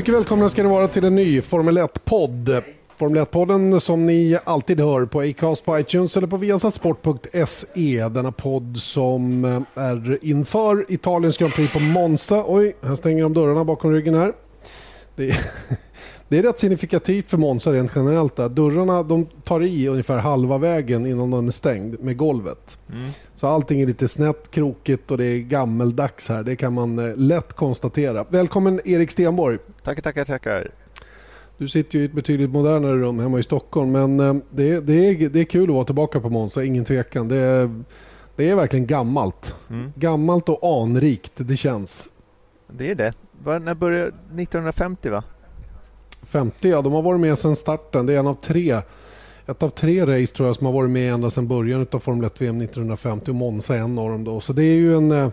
Mycket välkomna ska ni vara till en ny Formel 1-podd. Formel 1-podden som ni alltid hör på Acast, på iTunes eller på viasatsport.se. Denna podd som eh, är inför Italiens Grand Prix på Monza. Oj, här stänger de dörrarna bakom ryggen här. Det är, det är rätt signifikativt för Monza rent generellt. Där. Dörrarna de tar i ungefär halva vägen innan den är stängd med golvet. Mm. Så allting är lite snett, krokigt och det är gammeldags här. Det kan man eh, lätt konstatera. Välkommen Erik Stenborg. Tackar, tackar, tackar. Du sitter ju i ett betydligt modernare rum hemma i Stockholm men eh, det, det, är, det är kul att vara tillbaka på Monza, ingen tvekan. Det är, det är verkligen gammalt. Mm. Gammalt och anrikt, det känns. Det är det. När började 1950 va? 50, ja de har varit med sedan starten. Det är en av tre ett av tre race tror jag som har varit med ända sedan början av Formel 1 VM 1950 och Monza är en av dem. Då. Så det är ju en eh,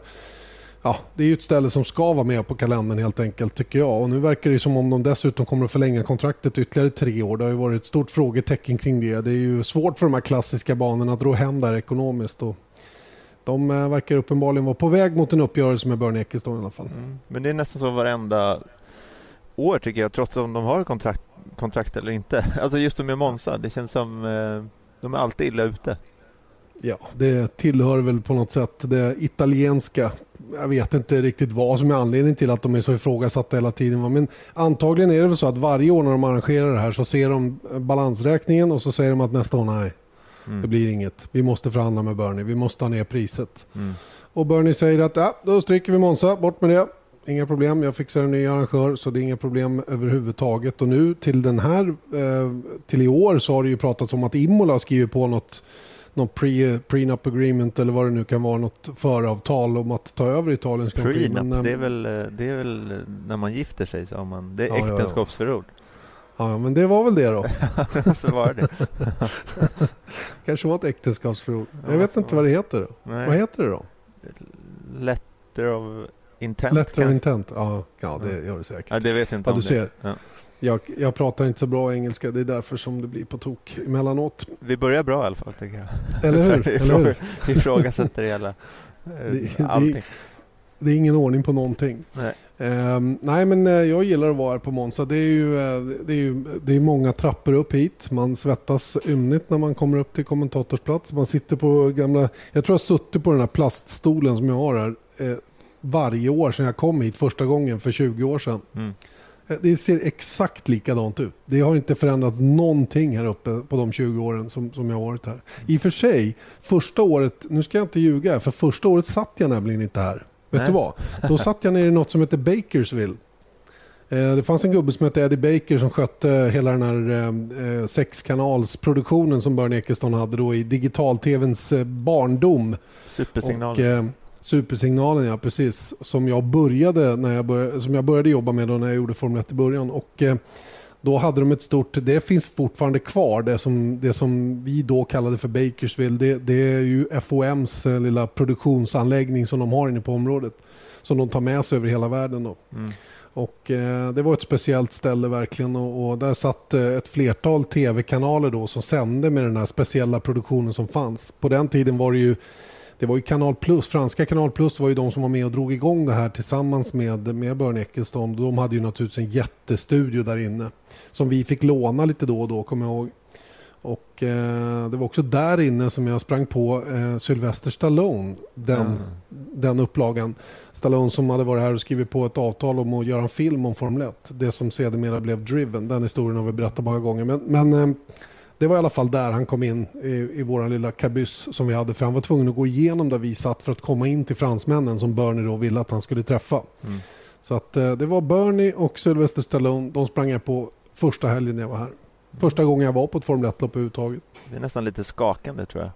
ja, det är ett ställe som ska vara med på kalendern helt enkelt tycker jag. Och nu verkar det som om de dessutom kommer att förlänga kontraktet ytterligare tre år. Det har ju varit ett stort frågetecken kring det. Det är ju svårt för de här klassiska banorna att dra hem där ekonomiskt. Och de eh, verkar uppenbarligen vara på väg mot en uppgörelse med Bernie Ecclestone i alla fall. Mm. Men det är nästan så varenda år tycker jag, trots att de har kontrakt, kontrakt eller inte. Alltså just med Monza, det känns som eh, de är alltid illa ute. Ja, det tillhör väl på något sätt det italienska. Jag vet inte riktigt vad som är anledningen till att de är så ifrågasatta hela tiden. Men antagligen är det väl så att varje år när de arrangerar det här så ser de balansräkningen och så säger de att nästa år nej. Mm. Det blir inget. Vi måste förhandla med Bernie. Vi måste ha ner priset. Mm. Och Bernie säger att ja, då stryker vi Monza. Bort med det inga problem. Jag fixar en ny arrangör så det är inga problem överhuvudtaget. Och nu till den här, eh, till i år så har det ju pratats om att Imola har skrivit på något något pre, prenup agreement eller vad det nu kan vara, något föravtal om att ta över Italiens Grand Prix. Prenup, men, det, är väl, det är väl när man gifter sig, sa man. Det är ja, äktenskapsförord. Ja, ja, men det var väl det då. så var det. kanske var ett äktenskapsförord. Jag ja, vet inte vad det heter. Då. Vad heter det då? Letter of Intent? Letter of intent, ja, ja det gör det säkert. Ja, det vet jag inte ja, du ser. Ja. Jag, jag, pratar inte så bra engelska, det är därför som det blir på tok emellanåt. Vi börjar bra i alla fall tycker jag. Eller hur? Eller hur? Ifrågasätter hela eh, det, allting. Det, det, är ingen ordning på någonting. Nej. Um, nej men uh, jag gillar att vara här på Monza. Det är ju, uh, det är ju det är många trappor upp hit. Man svettas ymnigt när man kommer upp till kommentatorsplats. Man sitter på gamla, jag tror jag suttit på den här plaststolen som jag har här. Uh, varje år sedan jag kom hit första gången för 20 år sedan. Mm. Eh, det ser exakt likadant ut. Det har inte förändrats någonting här uppe på de 20 åren som, som jag har varit här. Mm. I och för sig, första året, nu ska jag inte ljuga, för första året satt jag nämligen inte här. Vet Nej. du vad? Då satt jag nere i något som heter Bakersville. Eh, det fanns en gubbe som hette Eddie Baker som skötte hela den här eh, sexkanalsproduktionen som Börn Ekeston hade då i digital-tvns barndom. Supersignalen. Supersignalen, ja precis. Som jag började, när jag började, som jag började jobba med då när jag gjorde Formel 1 i början. Och, eh, då hade de ett stort, det finns fortfarande kvar, det som, det som vi då kallade för Bakersville. Det, det är ju FOMs eh, lilla produktionsanläggning som de har inne på området. Som de tar med sig över hela världen. Då. Mm. Och eh, Det var ett speciellt ställe verkligen och, och där satt eh, ett flertal tv-kanaler då som sände med den här speciella produktionen som fanns. På den tiden var det ju det var ju Kanal Plus, franska Kanal Plus var ju de som var med och drog igång det här tillsammans med, med Börn Eckelston. De hade ju naturligtvis en jättestudio där inne som vi fick låna lite då och då, kommer jag ihåg. Och eh, det var också där inne som jag sprang på eh, Sylvester Stallone, den, mm. den upplagan. Stallone som hade varit här och skrivit på ett avtal om att göra en film om Formel 1. Det som sedermera blev Driven. Den historien har vi berättat många gånger. Men, men eh, det var i alla fall där han kom in i, i vår lilla kabyss som vi hade. För han var tvungen att gå igenom där vi satt för att komma in till fransmännen som Bernie då ville att han skulle träffa. Mm. Så att eh, det var Bernie och Sylvester Stallone. De sprang jag på första helgen jag var här. Första gången jag var på ett Formel 1-lopp överhuvudtaget. Det är nästan lite skakande tror jag.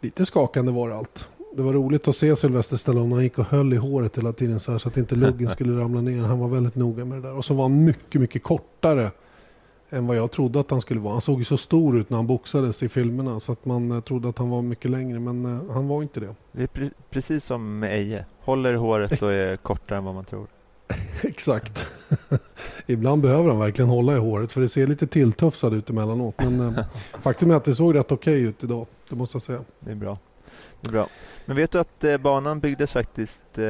Lite skakande var det allt. det var roligt att se Sylvester Stallone. Han gick och höll i håret hela tiden så, här, så att inte luggen skulle ramla ner. Han var väldigt noga med det där. Och så var han mycket, mycket kortare än vad jag trodde att han skulle vara. Han såg ju så stor ut när han boxades i filmerna så att man eh, trodde att han var mycket längre men eh, han var inte det. Det är pre precis som med Eje. Håller håret och är kortare än vad man tror. Exakt. Ibland behöver han verkligen hålla i håret för det ser lite tilltufsad ut emellanåt. Men eh, faktum är att det såg rätt okej okay ut idag. Det måste jag säga. Det är bra. Det är bra. Men vet du att eh, banan byggdes faktiskt eh,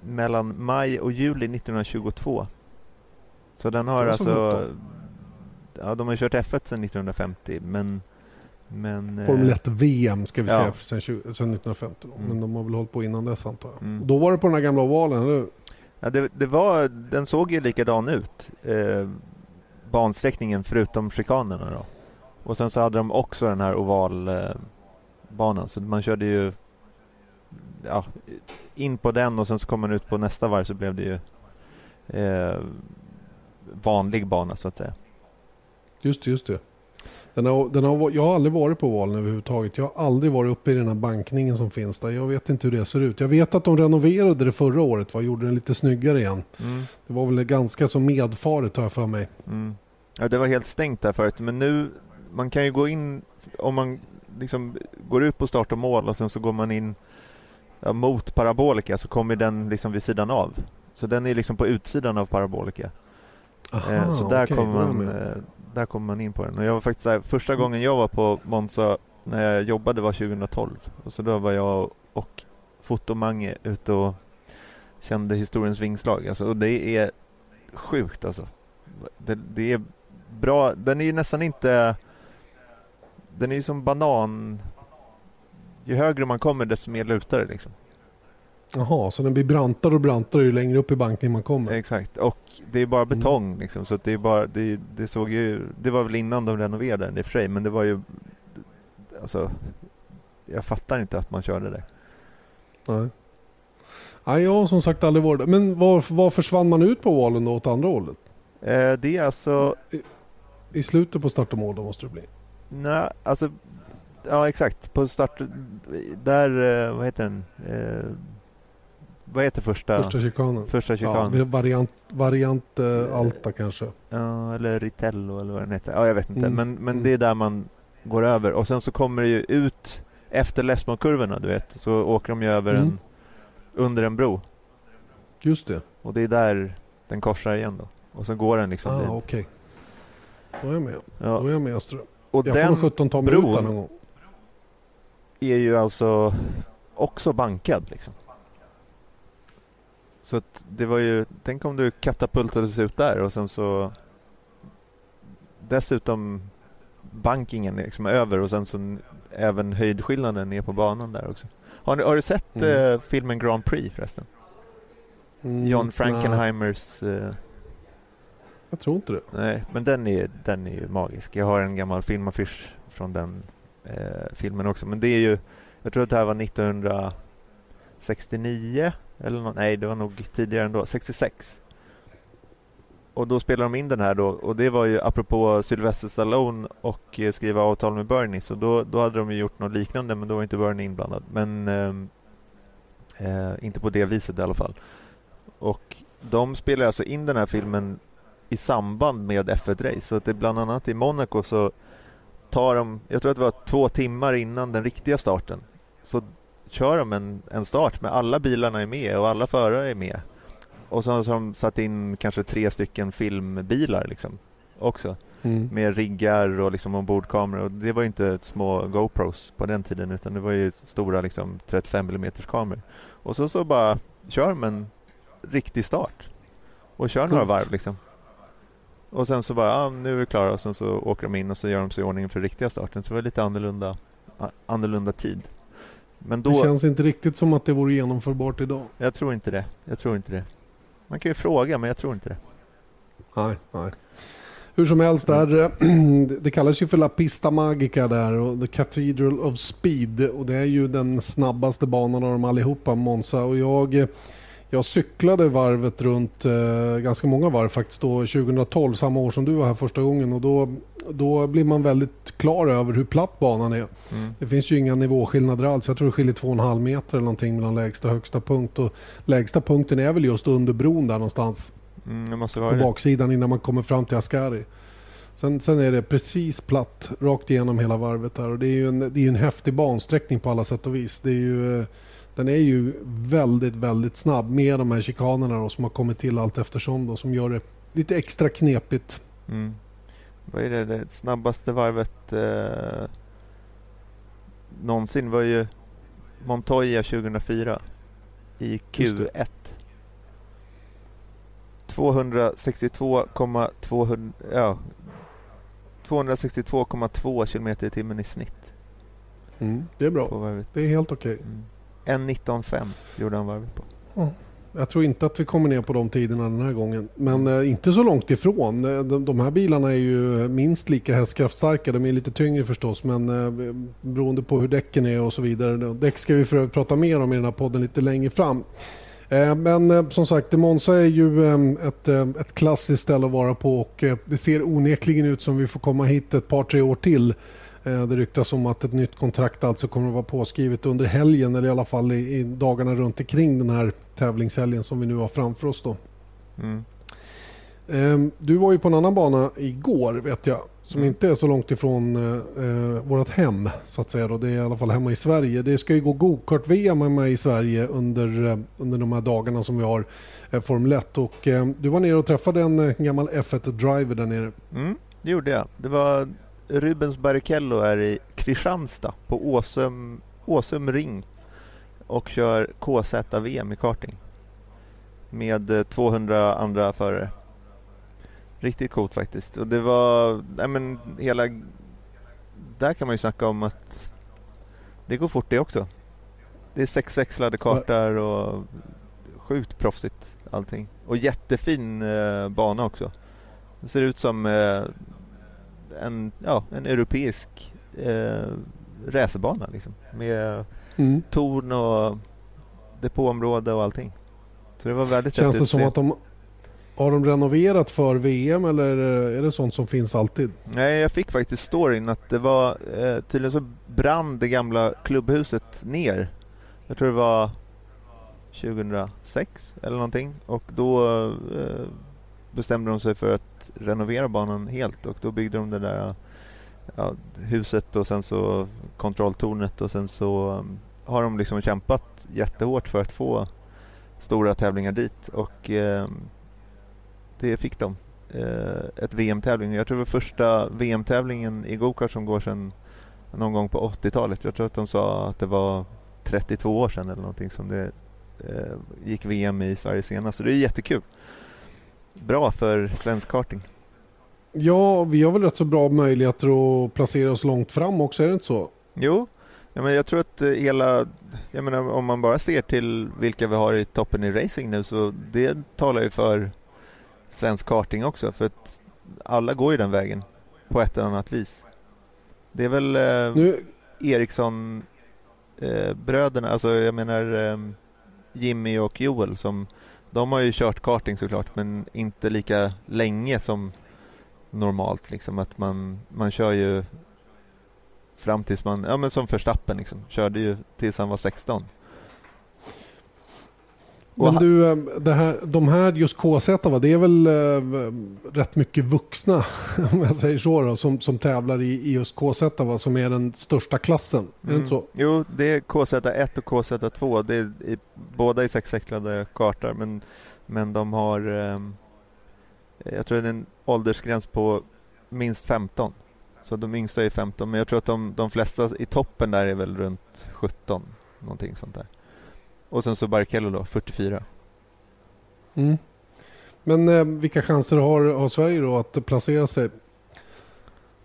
mellan maj och juli 1922? Så den har alltså... Ja, de har kört F1 sedan 1950 men... men eh, Formel 1 VM ska vi ja. säga sedan, sedan 1950. Mm. Men de har väl hållit på innan dess antar jag. Mm. Då var det på den här gamla ovalen, eller? Ja, det, det, var, den såg ju likadan ut. Eh, bansträckningen förutom chikanerna då. Och sen så hade de också den här ovalbanan. Eh, så man körde ju ja, in på den och sen så kom man ut på nästa varv så blev det ju eh, vanlig bana så att säga. Just det, just det. Den har, den har, jag har aldrig varit på Valen överhuvudtaget. Jag har aldrig varit uppe i den här bankningen som finns där. Jag vet inte hur det ser ut. Jag vet att de renoverade det förra året och gjorde den lite snyggare igen. Mm. Det var väl ganska så medfaret har jag för mig. Mm. Ja, det var helt stängt där förut. Men nu, man kan ju gå in, om man liksom går ut på start och mål och sen så går man in ja, mot Parabolika så kommer den liksom vid sidan av. Så den är liksom på utsidan av Parabolika. Aha, eh, så där okay, kommer man där kommer man in på den. Och jag var faktiskt här, första gången jag var på Monza när jag jobbade var 2012. Och så då var jag och Fotomange ute och kände historiens vingslag. Alltså, och det är sjukt alltså. Det, det, är bra. Den är ju nästan inte... Den är ju som banan. Ju högre man kommer desto mer lutar det liksom. Jaha, så den blir brantare och brantare ju längre upp i bankningen man kommer? Exakt, och det är bara mm. betong mm. liksom, så det är bara, det, det, såg ju, det var väl innan de renoverade den i och för sig, men det var ju, alltså, jag fattar inte att man körde det. Nej. Nej, jag har som sagt aldrig varit. Men var, var försvann man ut på valen då åt andra hållet? Eh, det är alltså... I, I, slutet på start och mål då måste det bli? Nej, alltså... Ja, exakt. På start... Där, eh, vad heter den? Eh, vad heter första? Första chikanen. Första chikanen. Ja, variant, variant uh, Alta kanske. Ja, eller Ritello eller vad den heter. Ja, jag vet inte. Mm. Men, men mm. det är där man går över. Och sen så kommer det ju ut efter Lesmo-kurvorna, du vet. Så åker de ju över mm. en, under en bro. Just det. Och det är där den korsar igen då. Och så går den liksom ah, okej. Okay. Då är jag med. Ja. Då är jag med, Astra. Och jag den får 17 ta mig ut någon gång. är ju alltså också bankad liksom. Så att det var ju, tänk om du katapultades ut där och sen så dessutom bankingen liksom över och sen så även höjdskillnaden ner på banan där också. Har, ni, har du sett mm. eh, filmen Grand Prix förresten? Mm, John Frankenheimers... Eh, jag tror inte det. Nej, men den är, den är ju magisk. Jag har en gammal filmaffisch från den eh, filmen också. Men det är ju, jag tror att det här var 1969 eller något, nej, det var nog tidigare ändå. 66. Och då spelade de in den här då och det var ju apropå Sylvester Stallone och eh, skriva avtal med Bernie så då, då hade de ju gjort något liknande men då var inte Bernie inblandad. Men eh, eh, inte på det viset i alla fall. Och de spelar alltså in den här filmen i samband med F1-race. Så att det bland annat i Monaco så tar de, jag tror att det var två timmar innan den riktiga starten, så kör de en, en start med alla bilarna är med och alla förare är med. Och så har de satt in kanske tre stycken filmbilar liksom också. Mm. Med riggar och liksom ombordkameror. Och det var ju inte små GoPros på den tiden utan det var ju stora liksom 35 mm kameror. Och så, så bara kör de en riktig start. Och kör några varv liksom. Och sen så bara, ah, nu är vi klara och sen så åker de in och så gör de sig i ordning för riktiga starten. Så det var lite annorlunda, annorlunda tid. Men då... Det känns inte riktigt som att det vore genomförbart idag. Jag tror inte det. Jag tror inte det. Man kan ju fråga, men jag tror inte det. Nej, nej. Hur som helst, där, det kallas ju för La Pista Magica där och The Cathedral of Speed. Och det är ju den snabbaste banan av dem allihopa, Monza. Och jag, jag cyklade varvet runt eh, ganska många varv faktiskt då 2012, samma år som du var här första gången. Och då, då blir man väldigt klar över hur platt banan är. Mm. Det finns ju inga nivåskillnader alls. Jag tror det skiljer 2,5 meter eller någonting mellan lägsta och högsta punkt. Och lägsta punkten är väl just under bron där någonstans. Mm, på det. baksidan innan man kommer fram till Ascari. Sen, sen, är det precis platt rakt igenom hela varvet här och det är ju en, det är en häftig bansträckning på alla sätt och vis. Det är ju, den är ju väldigt, väldigt snabb med de här chikanerna då, som har kommit till allt eftersom då, som gör det lite extra knepigt. Mm. Vad är det, det snabbaste varvet eh, någonsin var ju Montoya 2004 i Q1. 262,200 ja, 262,2 km i timmen i snitt. Mm, det är bra. Det är helt okej. Okay. Mm. 1.19,5 gjorde han varvet på. Mm. Jag tror inte att vi kommer ner på de tiderna den här gången. Men eh, inte så långt ifrån. Eh, de, de, här bilarna är ju minst lika hästkraftstarka. De är lite tyngre förstås. Men eh, beroende på hur däcken är och så vidare. Däck ska vi för övrigt prata mer om i den här podden lite längre fram. Eh, men eh, som sagt, Monza är ju ehm, ett, eh, ett klassiskt ställe att vara på och det ser onekligen ut som vi får komma hit ett par tre år till. Det ryktas om att ett nytt kontrakt alltså kommer att vara påskrivet under helgen eller i alla fall i, dagarna runt omkring den här tävlingshelgen som vi nu har framför oss. Då. Mm. Ehm, du var ju på en annan bana igår vet jag som mm. inte är så långt ifrån eh, eh, vårt hem så att säga. Då. Det är i alla fall hemma i Sverige. Det ska ju gå gokart-VM hemma i Sverige under, eh, under de här dagarna som vi har eh, Formel 1. Och, eh, du var nere och träffade en eh, gammal F1-driver där nere. Mm, det gjorde jag. Det var Rubens Barrichello här i Kristianstad på Åsum, Åsum Ring och kör KZ-VM i karting med 200 eh, andra förare. Riktigt coolt faktiskt. Och det var, nej men hela... Där kan man ju snacka om att det går fort det också. Det är sexväxlade kartor och sjukt proffsigt allting. Och jättefin eh, bana också. Det ser ut som eh, en, ja, en europeisk eh, racerbana liksom. Med mm. torn och depåområde och allting. Så det var väldigt Känns det som att de har de renoverat för VM eller är det sånt som finns alltid? Nej, jag fick faktiskt storyn att det var eh, tydligen så brann det gamla klubbhuset ner. Jag tror det var 2006 eller någonting och då eh, bestämde de sig för att renovera banan helt och då byggde de det där ja, huset och sen så kontrolltornet och sen så eh, har de liksom kämpat jättehårt för att få stora tävlingar dit och eh, det fick de. Eh, ett VM-tävling. Jag tror det var första VM-tävlingen i gokart som går sedan någon gång på 80-talet. Jag tror att de sa att det var 32 år sedan eller någonting som det eh, gick VM i Sverige senast. Så det är jättekul. Bra för svensk karting. Ja, vi har väl rätt så bra möjligheter att placera oss långt fram också, är det inte så? Jo, ja, men jag tror att eh, hela... Jag menar, om man bara ser till vilka vi har i toppen i racing nu så det talar ju för svensk karting också för att alla går ju den vägen på ett eller annat vis. Det är väl eh, nu... Eriksson eh, bröderna, alltså jag menar eh, Jimmy och Joel som de har ju kört karting såklart men inte lika länge som normalt liksom att man, man kör ju fram tills man, ja men som Verstappen liksom, körde ju tills han var 16 men du, eh, det här, de här just KZ, va, det är väl äh, rätt mycket vuxna, om jag säger så, då, som, som tävlar i, i just KZ, va, som är den största klassen? Är det inte så? Mm. Jo, det är KZ1 och KZ2. Det är i, båda i sexvecklade kartor, men, men de har, äh, jag tror det är en åldersgräns på minst 15. Så de yngsta är 15, men jag tror att de, de flesta i toppen där är väl runt 17, någonting sånt där. Och sen så Barrichello då, 44. Mm. Men eh, vilka chanser har, har Sverige då att placera sig?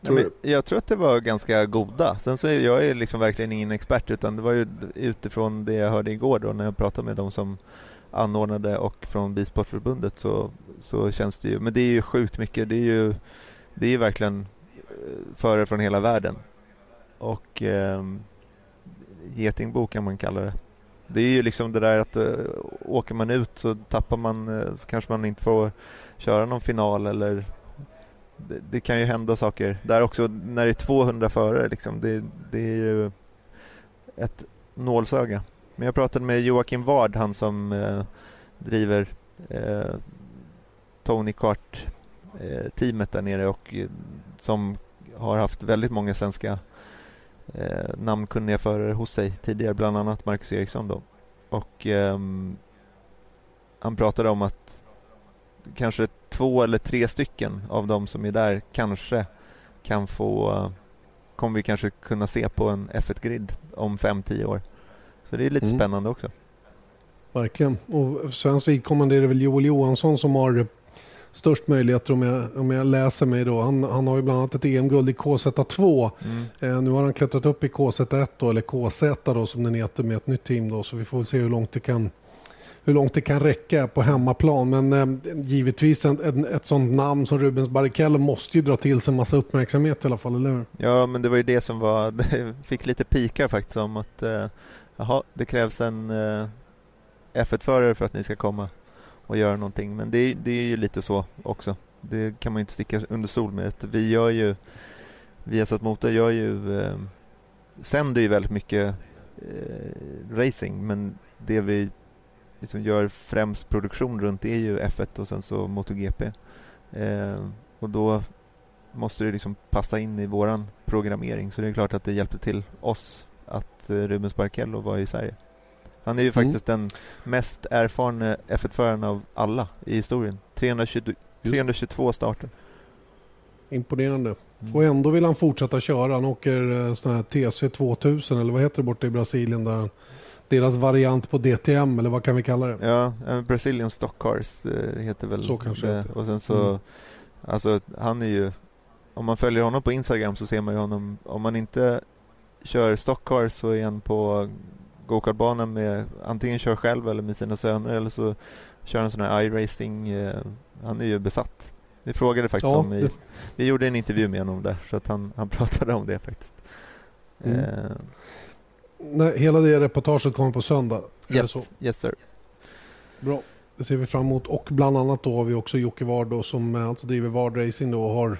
Tror Nej, jag tror att det var ganska goda. Sen så är jag är liksom verkligen ingen expert utan det var ju utifrån det jag hörde igår då när jag pratade med de som anordnade och från Bilsportförbundet så, så känns det ju, men det är ju sjukt mycket. Det är ju, det är verkligen eh, förare från hela världen. Och eh, getingbo kan man kalla det. Det är ju liksom det där att uh, åker man ut så tappar man, uh, så kanske man inte får köra någon final eller det, det, kan ju hända saker där också när det är 200 förare liksom. Det, det är ju ett nålsöga. Men jag pratade med Joakim Ward, han som uh, driver Tony Kart teamet där nere och som har haft väldigt många svenska eh, namnkunniga förare hos sig tidigare, bland annat Marcus Eriksson då. Och eh, han pratade om att kanske två eller tre stycken av de som är där kanske kan få, kommer vi kanske kunna se på en F1-grid om 5-10 år. Så det är lite mm. spännande också. Verkligen. Och svensk vidkommande är det väl Joel Johansson som har störst möjligheter om jag, om jag läser mig då. Han, han har ju bland annat ett EM-guld i KZ2. Mm. Eh, nu har han klättrat upp i KZ1 då, eller KZ då som den heter med ett nytt team då. Så vi får väl se hur långt det kan hur långt det kan räcka på hemmaplan. Men eh, givetvis en, en, ett sånt namn som Rubens Barrichello måste ju dra till sig en massa uppmärksamhet i alla fall, eller hur? Ja, men det var ju det som var, det fick lite pikar faktiskt om att eh, jaha, det krävs en eh, F1-förare för att ni ska komma och göra någonting. Men det, det är ju lite så också. Det kan man inte sticka under stol med. Vi gör ju, Viasat Motor gör ju, eh, sänder ju väldigt mycket eh, racing men det vi liksom gör främst produktion runt är ju F1 och sen så MotoGP. Eh, och då måste det liksom passa in i våran programmering så det är klart att det hjälpte till oss att eh, Rubens Barkello var i Sverige. Han är ju mm. faktiskt den mest erfarna F1-föraren av alla i historien. 320, 322 starter. Imponerande. Mm. Och ändå vill han fortsätta köra. Han åker eh, sån här TC 2000 eller vad heter det borta i Brasilien där deras variant på DTM eller vad kan vi kalla det? Ja, Brazilian Stock Cars eh, heter väl så kanske det. Och sen så, mm. alltså han är ju, om man följer honom på Instagram så ser man ju honom, om man inte kör Stock Cars så är han på gokartbanan med antingen kör själv eller med sina söner eller så kör han sån här iRacing. Eh, han är ju besatt. Vi frågade faktiskt ja, om i, vi gjorde en intervju med honom där så att han, han pratade om det faktiskt. Mm. Eh. Nej, hela det reportaget kommer på söndag? Yes, yes sir. Bra, det ser vi fram emot. Och bland annat då har vi också Jocke Ward som alltså driver Ward Racing då och har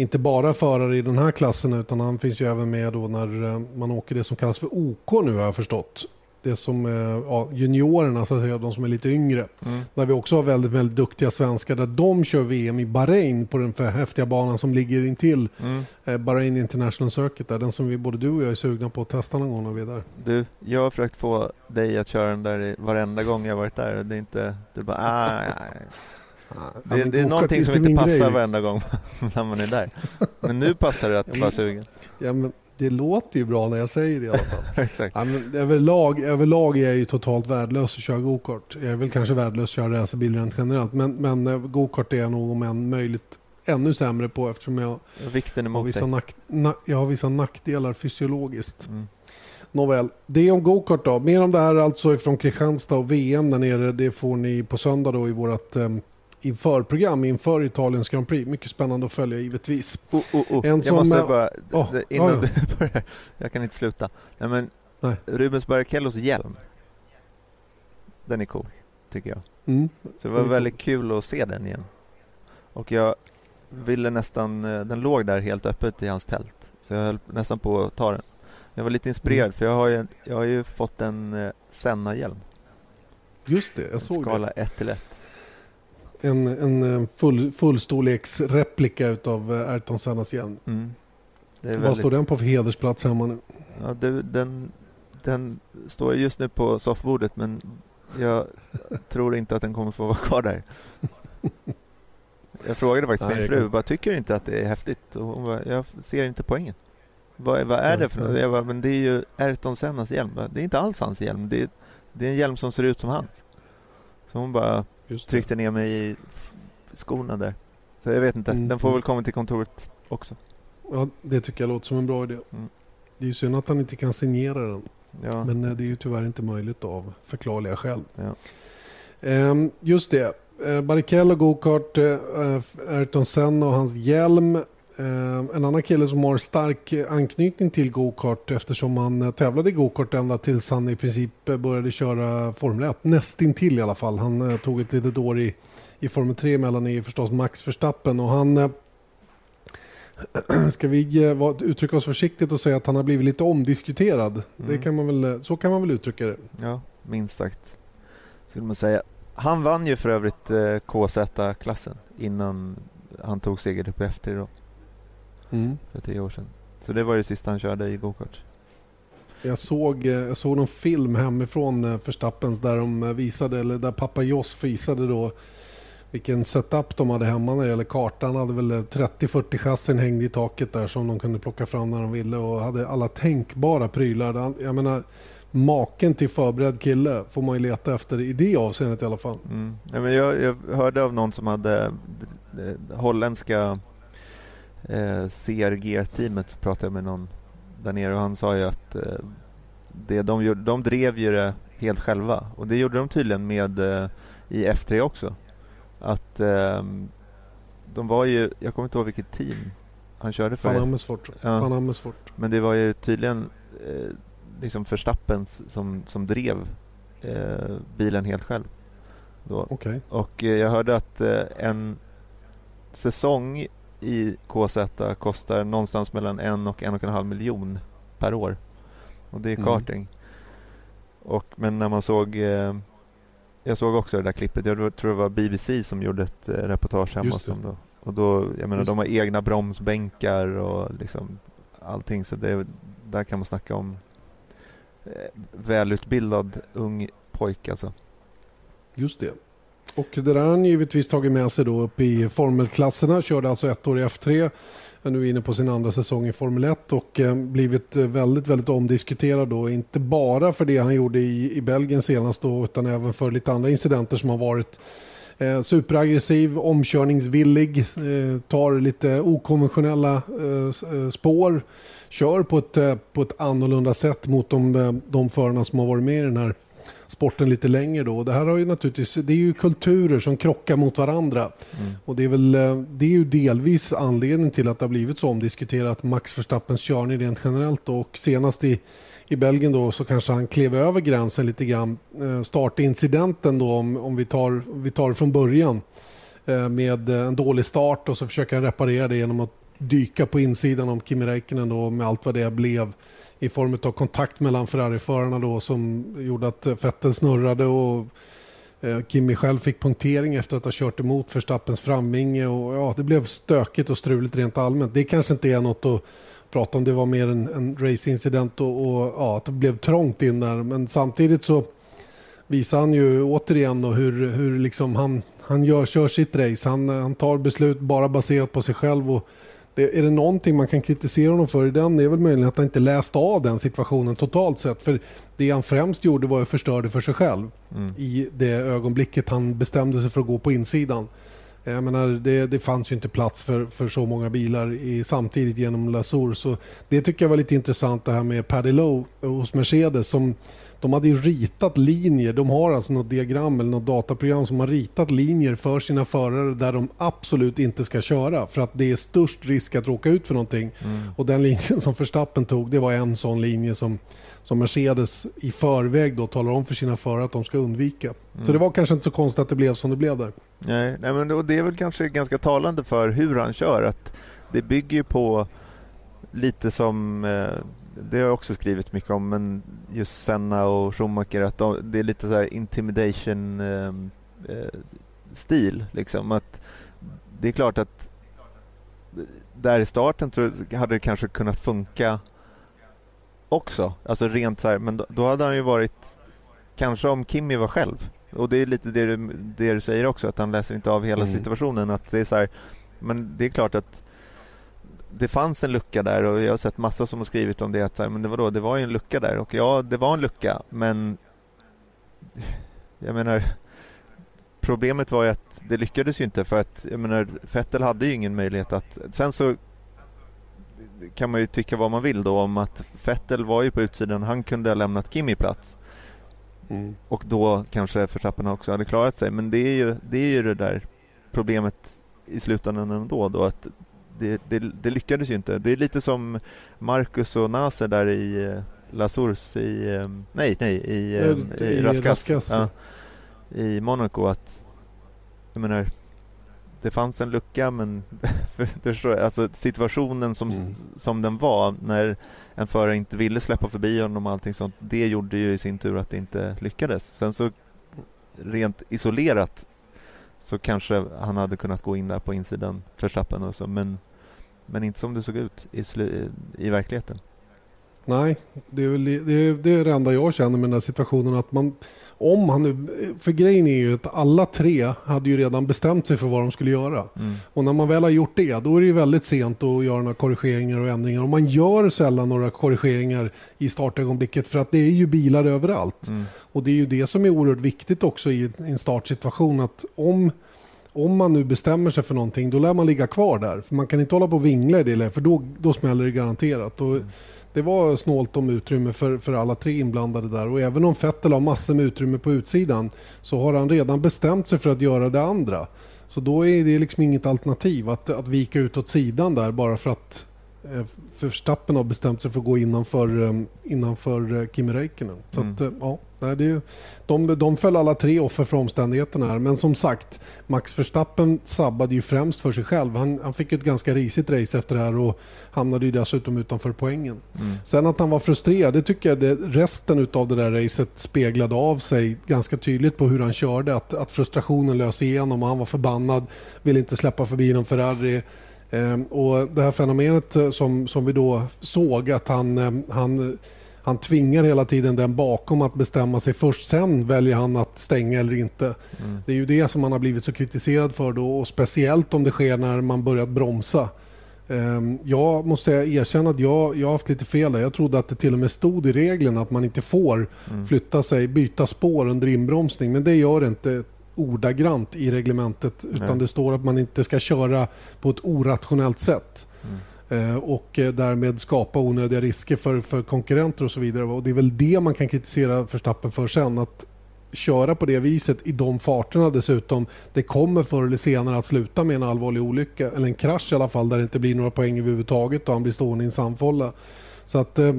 inte bara förare i den här klassen utan han finns ju även med då när eh, man åker det som kallas för OK nu har jag förstått. Det som ja, juniorerna, så att säga, de som är lite yngre. Mm. Där vi också har väldigt, väldigt duktiga svenskar där de kör VM i Bahrain på den för häftiga banan som ligger intill mm. eh, Bahrain International Circuit. Där, den som vi, både du och jag är sugna på att testa någon gång när vi är där. Du, jag har försökt få dig att köra den där varenda gång jag varit där. Det är inte, du bara ah, ah, ah. Det, ja, det är någonting som inte passar grej. varenda gång när man är där. Men nu passar det att vara sugen. Ja, men det låter ju bra när jag säger det i alla fall. Exakt. Ja, överlag, överlag är jag ju totalt värdelös att köra gokart. Jag är väl kanske värdelös att köra racerbil rent generellt. Men, men eh, gokart är jag nog om än möjligt ännu sämre på eftersom jag, Vikten har, vissa nack, na, jag har vissa nackdelar fysiologiskt. Mm. Nåväl, det är om gokart då. Mer om det här alltså från Kristianstad och VM där nere. Det får ni på söndag då i vårt um, införprogram inför Italiens Grand Prix. Mycket spännande att följa givetvis. Oh, oh, oh. En jag måste bara, oh, innan oh, du börjar, jag kan inte sluta. Nej, men Nej. Rubens Barrichellos hjälm, den är cool, tycker jag. Mm. Så det var väldigt kul att se den igen. Och jag ville nästan, eh, den låg där helt öppet i hans tält. Så jag höll nästan på att ta den. Jag var lite inspirerad mm. för jag har ju, jag har ju fått en eh, Senna-hjälm. Just det, jag såg skala det. 1 till 1 en, en eh, full, fullstorleksreplika av eh, Ayrton Sennas hjälm. Mm. Vad väldigt... står den på för hedersplats hemma nu? Ja, det, den, den står just nu på soffbordet men jag tror inte att den kommer få vara kvar där. Jag frågade faktiskt Nej, min fru, kan... bara, tycker inte att det är häftigt? Och hon bara, jag ser inte poängen. Vad, vad är det för något? Jag bara, men det är ju Ayrton Sennas hjälm. Det är inte alls hans hjälm. Det är, det är en hjälm som ser ut som hans. Så hon bara, tryckte ner mig i skorna där. Så jag vet inte, mm. den får väl komma till kontoret också. Ja, det tycker jag låter som en bra idé. Mm. Det är ju synd att han inte kan signera den. Ja. Men eh, det är ju tyvärr inte möjligt av förklarliga skäl. Ja. Um, just det. Uh, Barrichello, gokart, uh, Ayrton Senna och hans hjälm. En annan kille som har stark anknytning till gokart eftersom han tävlade i gokart ända tills han i princip började köra Formel 1. Nästintill i alla fall. Han tog ett litet år i, i Formel 3 mellan i förstås Max Verstappen och han Ska vi uttrycka oss försiktigt och säga att han har blivit lite omdiskuterad? Mm. Det kan man väl, så kan man väl uttrycka det. Ja, minst sagt. Skulle man säga. Han vann ju för övrigt eh, KZ-klassen innan han tog seger på F3 då. Mm. För tio år sedan. Så det var det sista han körde i gokart. Jag såg, eh, jag såg någon film hemifrån eh, Förstappens där de visade, eller där pappa Joss visade då vilken setup de hade hemma när det gäller kartan. hade väl 30-40 chassin hängde i taket där som de kunde plocka fram när de ville och hade alla tänkbara prylar. Jag menar, maken till förberedd kille får man ju leta efter i det avseendet i alla fall. Mm. Ja, men jag, jag, hörde av någon som hade holländska eh, CRG-teamet, pratade jag med någon där nere och han sa ju att eh, det de, gjorde, de drev ju det helt själva och det gjorde de tydligen med eh, i F3 också. Att eh, de var ju, jag kommer inte ihåg vilket team han körde för. Van Amersfoort. Ja. Van Amersfoort. Men det var ju tydligen eh, liksom Verstappens som, som drev eh, bilen helt själv. Då. Okay. Och eh, jag hörde att en säsong i KZ kostar någonstans mellan en och en och en halv miljon per år. Och det är mm. karting. Mm. Och, men när man såg eh, jag såg också det där klippet. Jag tror det var BBC som gjorde ett eh, reportage hemma hos dem. Då. Och då, jag menar, de har egna bromsbänkar och liksom allting. Så det, där kan man snacka om eh, välutbildad ung pojk alltså. Just det. Och det där har han givetvis tagit med sig då upp i formelklasserna. Körde alltså ett år i F3 är nu inne på sin andra säsong i Formel 1 och eh, blivit eh, väldigt, väldigt omdiskuterad då. Inte bara för det han gjorde i, i Belgien senast då, utan även för lite andra incidenter som har varit eh, superaggressiv, omkörningsvillig, eh, tar lite okonventionella eh, eh spår, kör på ett, eh, på ett annorlunda sätt mot de, de förarna som har varit med i den här sporten lite längre då. Det här har ju naturligtvis, det är ju kulturer som krockar mot varandra. Mm. Och det är väl, eh, det är ju delvis anledningen till att det har blivit så omdiskuterat Max Verstappens körning rent generellt då. och senast i i Belgien då så kanske han klev över gränsen lite grann. Eh, startincidenten då om, om vi, tar, vi tar från början eh, med en dålig start och så försöker han reparera det genom att dyka på insidan om Kimi Räikkönen då med allt vad det blev i form av kontakt mellan Ferrari-förarna då som gjorde att eh, Vettel snurrade och Kimmy Kimi själv fick punktering efter att ha kört emot Verstappens framvinge och ja, det blev stökigt och struligt rent allmänt. Det kanske inte är något att prata om, det var mer en, en racingincident och, och ja, att det blev trångt in där. Men samtidigt så visar han ju återigen då hur, hur liksom han, han gör, kör sitt race. Han, eh, han tar beslut bara baserat på sig själv och det, är det någonting man kan kritisera honom för i den det är väl möjligen att han inte läste av den situationen totalt sett. För det han främst gjorde var att förstöra för sig själv mm. i det ögonblicket han bestämde sig för att gå på insidan. Jag menar, det, det fanns ju inte plats för, för så många bilar i, samtidigt genom Lasur. Så det tycker jag var lite intressant det här med Paddy Lowe hos Mercedes som de hade ju ritat linjer. De har alltså något diagram eller något dataprogram som har ritat linjer för sina förare där de absolut inte ska köra för att det är störst risk att råka ut för någonting. Mm. Och den linjen som Verstappen tog det var en sån linje som, som Mercedes i förväg då talar om för sina förare att de ska undvika. Mm. Så det var kanske inte så konstigt att det blev som det blev där. Nej, nej men det är väl kanske ganska talande för hur han kör. att Det bygger på lite som eh, det har jag också skrivit mycket om, men just Senna och Schumacher, att de, det är lite så här intimidation eh, eh, stil liksom. Att det är klart att där i starten så hade det kanske kunnat funka också. Alltså rent så här, men då, då, hade han ju varit, kanske om Kimmy var själv. Och det är lite det du, det du säger också, att han läser inte av hela mm. situationen. Att det är så här, men det är klart att det fanns en lucka där och jag har sett massa som har skrivit om det. Att, men det, var då, det var ju en lucka där och ja, det var en lucka men jag menar problemet var ju att det lyckades ju inte för att jag menar Vettel hade ju ingen möjlighet att sen så kan man ju tycka vad man vill då om att Vettel var ju på utsidan, han kunde ha lämnat Kimi plats. Mm. Och då kanske Verstappen också hade klarat sig men det är ju det, är ju det där problemet i slutändan ändå då att det, det, det, lyckades ju inte. Det är lite som Marcus och Naser där i eh, La Source i, eh, nej, nej, i, i, i Raskas, Raskas. Ja, i Monaco att, jag menar, det fanns en lucka men alltså situationen som, mm. som den var när en förare inte ville släppa förbi honom och allting sånt, det gjorde ju i sin tur att det inte lyckades. Sen så rent isolerat så kanske han hade kunnat gå in där på insidan Verstappen och så, men, men inte som det såg ut i, i verkligheten. Nej, det är, väl, det, är, det är det enda jag känner med den här situationen. Att man, om han nu, för grejen är ju att alla tre hade ju redan bestämt sig för vad de skulle göra. Mm. Och när man väl har gjort det, då är det ju väldigt sent att göra några korrigeringar och ändringar. Och man gör sällan några korrigeringar i startögonblicket för att det är ju bilar överallt. Mm. Och det är ju det som är oerhört viktigt också i en startsituation. Att om om man nu bestämmer sig för någonting, då lär man ligga kvar där. För man kan inte hålla på och vingla i det läget, för då, då smäller det garanterat. Och mm det var snålt om utrymme för, för alla tre inblandade där. Och även om Vettel har massor med utrymme på utsidan så har han redan bestämt sig för att göra det andra. Så då är det liksom inget alternativ att, att vika ut åt sidan där bara för att eh, Verstappen har bestämt sig för att gå innanför, eh, innanför eh, Kimi Räikkönen. Så mm. att, ja. Det är, de, de föll alla tre offer för omständigheterna här. Men som sagt, Max Verstappen sabbade ju främst för sig själv. Han, han fick ett ganska risigt race efter det här och hamnade ju dessutom utanför poängen. Mm. Sen att han var frustrerad, det tycker jag det, resten av det där racet speglade av sig ganska tydligt på hur han körde. Att, att frustrationen lös igenom och han var förbannad, ville inte släppa förbi någon Ferrari. Ehm, och det här fenomenet som, som vi då såg att han, eh, han han tvingar hela tiden den bakom att bestämma sig först. Sen väljer han att stänga eller inte. Mm. Det är ju det som han har blivit så kritiserad för då och speciellt om det sker när man börjat bromsa. Ehm, jag måste erkänna att jag, jag har haft lite fel där. Jag trodde att det till och med stod i reglerna att man inte får mm. flytta sig, byta spår under inbromsning. Men det gör det inte ordagrant i reglementet. Utan Nej. det står att man inte ska köra på ett orationellt sätt. Mm. Eh, och eh, därmed skapa onödiga risker för, för konkurrenter och så vidare. Och Det är väl det man kan kritisera Verstappen för sen. Att köra på det viset i de farterna dessutom. Det kommer förr eller senare att sluta med en allvarlig olycka. Eller en krasch i alla fall där det inte blir några poäng överhuvudtaget och han blir stående i en sandfålla. Så att... Eh,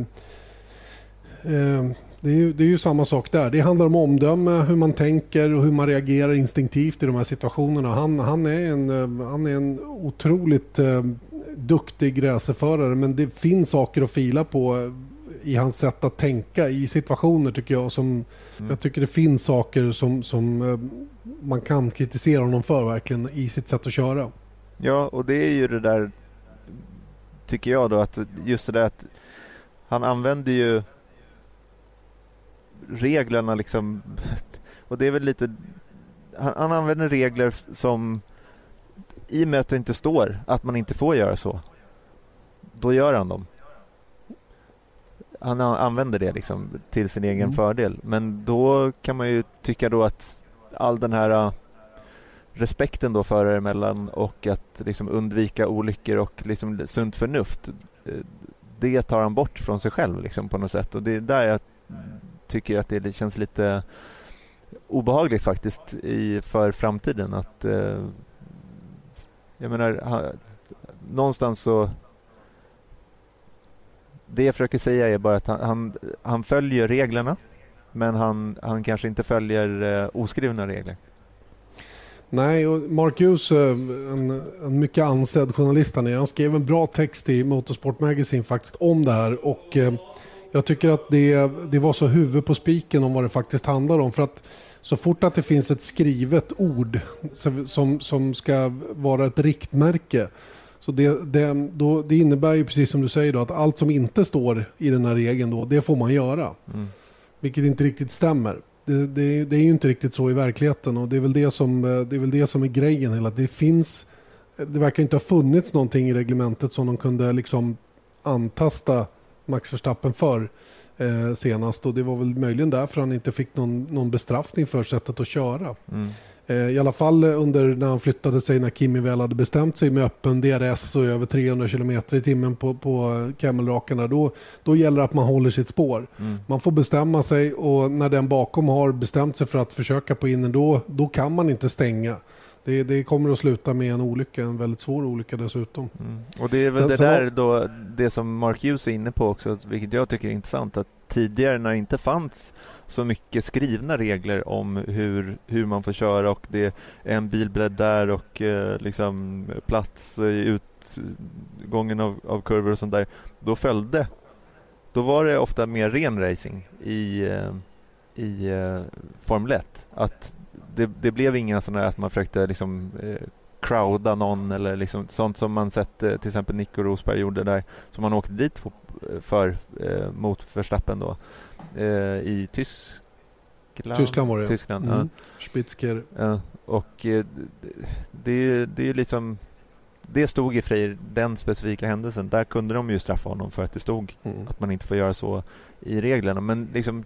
eh, det är, ju, det är ju samma sak där. Det handlar om omdöme, hur man tänker och hur man reagerar instinktivt i de här situationerna. Han, han, är, en, han är en otroligt eh, duktig racerförare men det finns saker att fila på i hans sätt att tänka i situationer tycker jag. Som, mm. Jag tycker det finns saker som, som eh, man kan kritisera honom för verkligen i sitt sätt att köra. Ja, och det är ju det där tycker jag då att just det där att han använder ju reglerna liksom och det är väl lite han, han använder regler som i och med att det inte står att man inte får göra så, då gör han dem. Han använder det liksom till sin egen mm. fördel. Men då kan man ju tycka då att all den här äh, respekten då förare emellan och att liksom undvika olyckor och liksom sunt förnuft äh, det tar han bort från sig själv liksom på något sätt och det är där jag tycker att det känns lite obehagligt faktiskt i, för framtiden att eh, jag menar, ha, någonstans så... Det jag försöker säga är bara att han, han, han följer reglerna men han, han kanske inte följer eh, oskrivna regler. Nej, och Mark Hughes, eh, en, en mycket ansedd journalist han är, han skrev en bra text i Motorsport Magazine faktiskt om det här och eh, jag tycker att det, det var så huvud på spiken om vad det faktiskt handlar om. För att så fort att det finns ett skrivet ord som, som ska vara ett riktmärke så det, det, då, det innebär ju precis som du säger då, att allt som inte står i den här regeln då, det får man göra. Mm. Vilket inte riktigt stämmer. Det, det, det, är ju inte riktigt så i verkligheten och det är väl det som, det är, väl det som är grejen. Hela. Det finns, det verkar inte ha funnits någonting i reglementet som de kunde liksom antasta Max Verstappen för eh, senast och det var väl möjligen därför han inte fick någon, någon bestraffning för sättet att köra. Mm. Eh, I alla fall under när han flyttade sig när Kimi väl hade bestämt sig med öppen DRS och över 300 km i timmen på, på Camelrakarna då, då gäller det att man håller sitt spår. Mm. Man får bestämma sig och när den bakom har bestämt sig för att försöka på innen då, då kan man inte stänga. Det, det, kommer att sluta med en olycka, en väldigt svår olycka dessutom. Mm. Och det är väl sen, det där då, det som Mark Hughes är inne på också, vilket jag tycker är intressant, att tidigare när det inte fanns så mycket skrivna regler om hur, hur man får köra och det är en bilbredd där och eh, liksom plats i utgången av, av kurvor och sånt där. Då följde, då var det ofta mer ren racing i, eh, i eh, Formel 1. Att det, det blev inga sådana att man försökte liksom eh, crowda någon eller liksom sånt som man sett eh, till exempel Nico Rosberg gjorde där som man åkte dit för eh, mot Verstappen då eh, i Tyskland. Tyskland var det Tyskland, mm. ja. Spitzker. Ja, och eh, det, det är liksom det stod i Freir, den specifika händelsen. Där kunde de ju straffa honom för att det stod mm. att man inte får göra så i reglerna. Men liksom...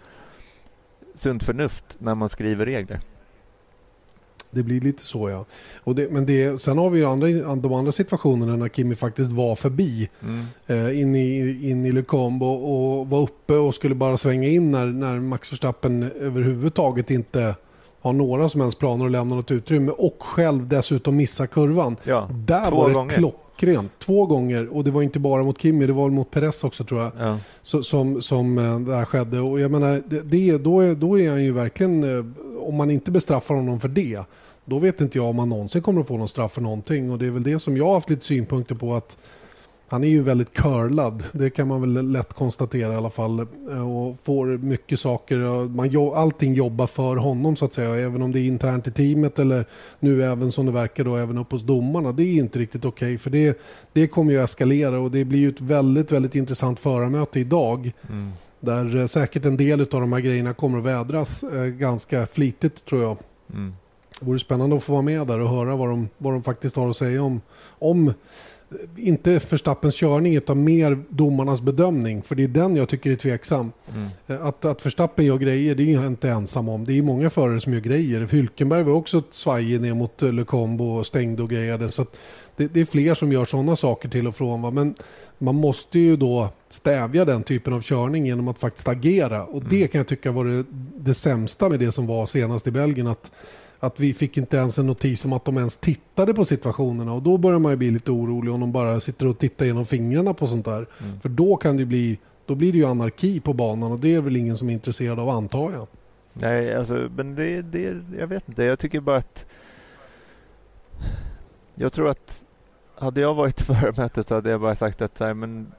sunt förnuft när man skriver regler. Det blir lite så ja. Och det, men det, sen har vi ju andra, de andra situationerna när Kimi faktiskt var förbi mm. eh, in i, in i Lecombe och, och, var uppe och skulle bara svänga in när, när Max Verstappen överhuvudtaget inte har några som helst planer att lämna något utrymme och själv dessutom missa kurvan. Ja, Där var det gånger. klockrent. Två gånger och det var inte bara mot Kimi, det var mot Perez också tror jag. Ja. Så, som, som eh, det här skedde. Och jag menar, det, det, då, är, då är han ju verkligen, eh, om man inte bestraffar honom för det, då vet inte jag om han någonsin kommer att få någon straff för någonting. Och det är väl det som jag har haft lite synpunkter på att han är ju väldigt curlad. Det kan man väl lätt konstatera i alla fall. Och får mycket saker. Man, allting jobbar för honom så att säga. Även om det är internt i teamet eller nu även som det verkar då även upp hos domarna. Det är inte riktigt okej. Okay, för det, det kommer ju eskalera och det blir ju ett väldigt, väldigt intressant förarmöte idag. Mm. Där säkert en del av de här grejerna kommer att vädras eh, ganska flitigt tror jag. Mm. Det vore spännande att få vara med där och höra vad de, vad de faktiskt har att säga om, om inte Förstappens körning utan mer domarnas bedömning. För det är den jag tycker är tveksam. Mm. Att, att Förstappen gör grejer det är jag inte ensam om. Det är många förare som gör grejer. Hylkenberg var också svajig ner mot Lecombo och stängde och grejade. Så det, det, är fler som gör sådana saker till och från. Va? Men man måste ju då stävja den typen av körning genom att faktiskt agera. Och mm. det kan jag tycka var det, det sämsta med det som var senast i Belgien. Att att vi fick inte ens en notis om att de ens tittade på situationerna och då börjar man ju bli lite orolig om de bara sitter och tittar genom fingrarna på sånt där. Mm. För då kan det bli, då blir det ju anarki på banan och det är väl ingen som är intresserad av antar jag. Nej, alltså, men det, det, jag vet inte. Jag tycker bara att jag tror att hade jag varit förmöte så hade jag bara sagt att här, men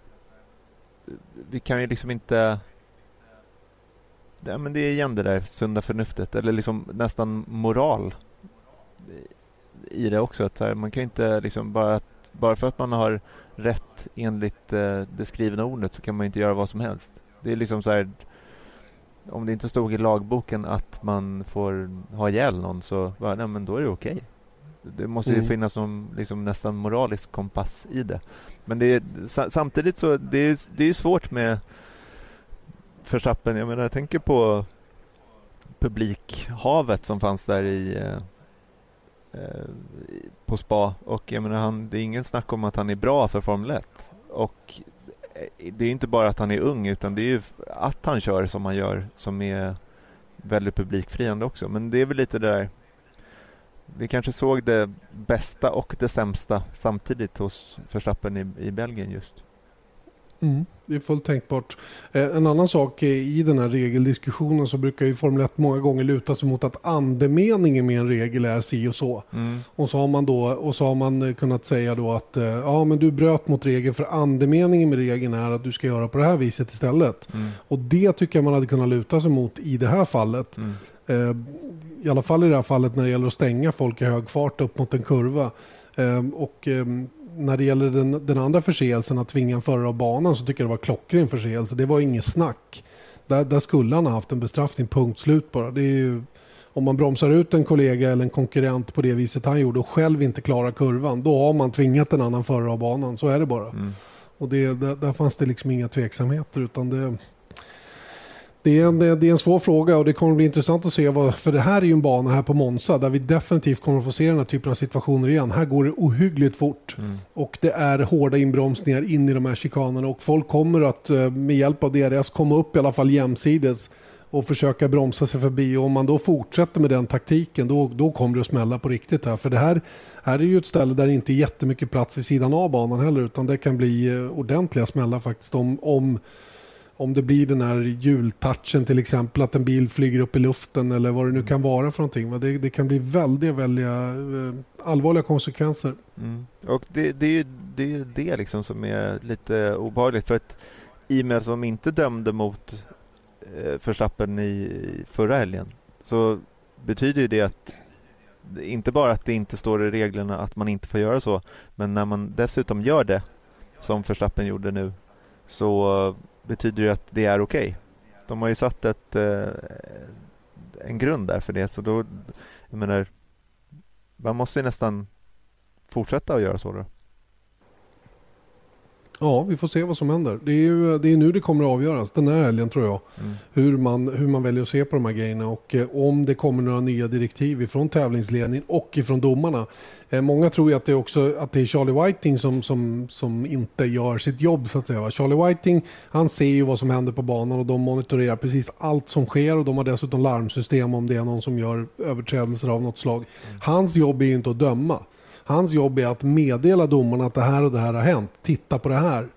vi kan ju liksom inte ja, men det är igen det där sunda förnuftet eller liksom nästan moral i det också. Att här, man kan inte liksom bara, bara för att man har rätt enligt eh, det skrivna ordet så kan man inte göra vad som helst. Det är liksom så här om det inte stod i lagboken att man får ha ihjäl någon så bara, nej, men då är det okej. Okay. Det måste mm. ju finnas någon liksom, nästan moralisk kompass i det. Men det är, samtidigt så det är det är svårt med Verstappen, jag menar jag tänker på publikhavet som fanns där i eh, eh, på spa. Och jag menar han, det är ingen snack om att han är bra för Formel 1 och eh, det är inte bara att han är ung utan det är ju att han kör som han gör som är väldigt publikfriande också. Men det är väl lite det där vi kanske såg det bästa och det sämsta samtidigt hos Verstappen i, i Belgien just. Mm, det är fullt tänkbart. Eh, en annan sak i den här regeldiskussionen så brukar ju Formel 1 många gånger luta sig mot att andemeningen med en regel är si och så. Mm. Och, så har man då, och så har man eh, kunnat säga då att eh, ja, men du bröt mot regeln för andemeningen med regeln är att du ska göra på det här viset istället. Mm. Och det tycker jag man hade kunnat luta sig mot i det här fallet. Mm. I alla fall i det här fallet när det gäller att stänga folk i hög fart upp mot en kurva. Och när det gäller den, den andra förseelsen, att tvinga en förare av banan, så tycker jag det var klockren förseelse. Det var inget snack. Där, där skulle han ha haft en bestraffning, punkt slut bara. Det är ju, om man bromsar ut en kollega eller en konkurrent på det viset han gjorde och själv inte klarar kurvan, då har man tvingat en annan förare av banan. Så är det bara. Mm. Och det, där, där fanns det liksom inga tveksamheter. utan det det är, en, det är en svår fråga och det kommer bli intressant att se vad, för det här är ju en bana här på Monza där vi definitivt kommer att få se den här typen av situationer igen. Här går det ohyggligt fort mm. och det är hårda inbromsningar in i de här chikanerna och folk kommer att eh, med hjälp av DRS komma upp i alla fall jämsides och försöka bromsa sig förbi. Och om man då fortsätter med den taktiken då, då kommer det att smälla på riktigt här. För det här, här är ju ett ställe där det inte är jättemycket plats vid sidan av banan heller utan det kan bli eh, ordentliga smällar faktiskt om, om om det blir den här hjultouchen till exempel, att en bil flyger upp i luften eller vad det nu kan vara för någonting. Det, det kan bli väldigt, väldigt eh, allvarliga konsekvenser. Mm. Och det, det, är ju det, är ju det liksom som är lite obehagligt för att i och med att de inte dömde mot eh, Verstappen i förra helgen så betyder ju det att inte bara att det inte står i reglerna att man inte får göra så, men när man dessutom gör det som Verstappen gjorde nu så betyder ju att det är okej. Okay. De har ju satt ett, eh, en grund där för det. Så då, jag menar, man måste ju nästan fortsätta att göra så då. Ja, vi får se vad som händer. Det är, ju, det är nu det kommer att avgöras, den här helgen tror jag. Mm. Hur, man, hur man väljer att se på de här grejerna och eh, om det kommer några nya direktiv ifrån tävlingsledningen och ifrån domarna. Eh, många tror ju att det, också, att det är Charlie Whiting som, som, som inte gör sitt jobb så att säga. Charlie Whiting, han ser ju vad som händer på banan och de monitorerar precis allt som sker och de har dessutom larmsystem om det är någon som gör överträdelser av något slag. Mm. Hans jobb är ju inte att döma. Hans jobb är att meddela domarna att det här och det här har hänt. Titta på det här.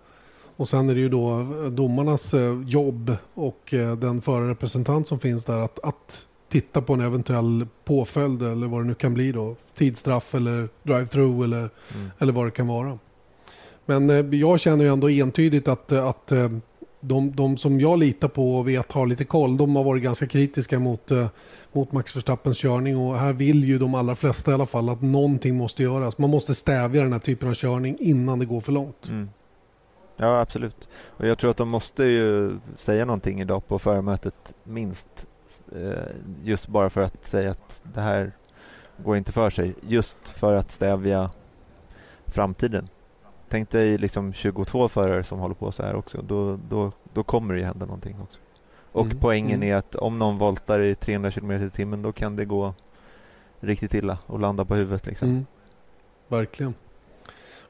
Och sen är det ju då domarnas eh, jobb och eh, den förarrepresentant som finns där att, att titta på en eventuell påföljd eller vad det nu kan bli då. Tidsstraff eller drive-through eller, mm. eller vad det kan vara. Men eh, jag känner ju ändå entydigt att, att de, de som jag litar på och vet har lite koll, de har varit ganska kritiska mot, eh, mot Max Verstappens körning och här vill ju de allra flesta i alla fall att någonting måste göras. Man måste stävja den här typen av körning innan det går för långt. Mm. Ja, absolut. Och jag tror att de måste ju säga någonting idag på förmötet minst. Eh, just bara för att säga att det här går inte för sig. Just för att stävja framtiden. Tänk dig liksom 22 förare som håller på så här också. Då, då, då kommer det ju hända någonting också. Och mm. poängen mm. är att om någon voltar i 300 km i timmen då kan det gå riktigt illa och landa på huvudet. Liksom. Mm. Verkligen.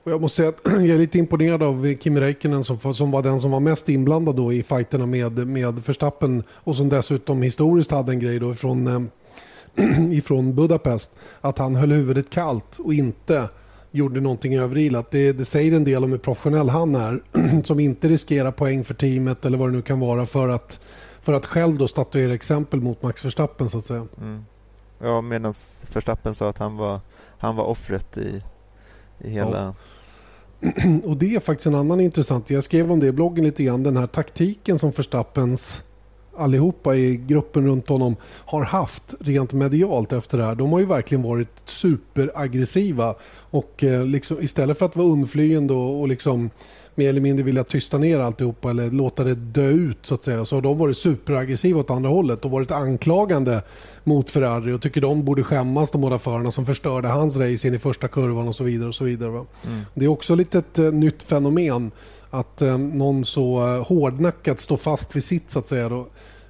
Och jag måste säga att jag är lite imponerad av Kimi Räikkönen som, som var den som var mest inblandad då i fighterna med, med Verstappen och som dessutom historiskt hade en grej då ifrån, äh, ifrån Budapest. Att han höll huvudet kallt och inte gjorde någonting överilat. Det, det säger en del om hur professionell han är. som inte riskerar poäng för teamet eller vad det nu kan vara för att, för att själv då statuera exempel mot Max Verstappen så att säga. Mm. Ja, medan Verstappen sa att han var, han var offret i, i hela... Ja. Och det är faktiskt en annan intressant, jag skrev om det i bloggen lite grann, den här taktiken som Verstappens allihopa i gruppen runt honom har haft rent medialt efter det här. De har ju verkligen varit superaggressiva och eh, liksom, istället för att vara undflyende och, och liksom mer eller mindre vilja tysta ner alltihopa eller låta det dö ut så att säga så har de varit superaggressiva åt andra hållet och varit anklagande mot Ferrari och tycker de borde skämmas de båda förarna som förstörde hans race in i första kurvan och så vidare. och så vidare. Mm. Det är också lite ett uh, nytt fenomen att eh, någon så eh, hårdnackat står fast vid sitt så att säga. Då.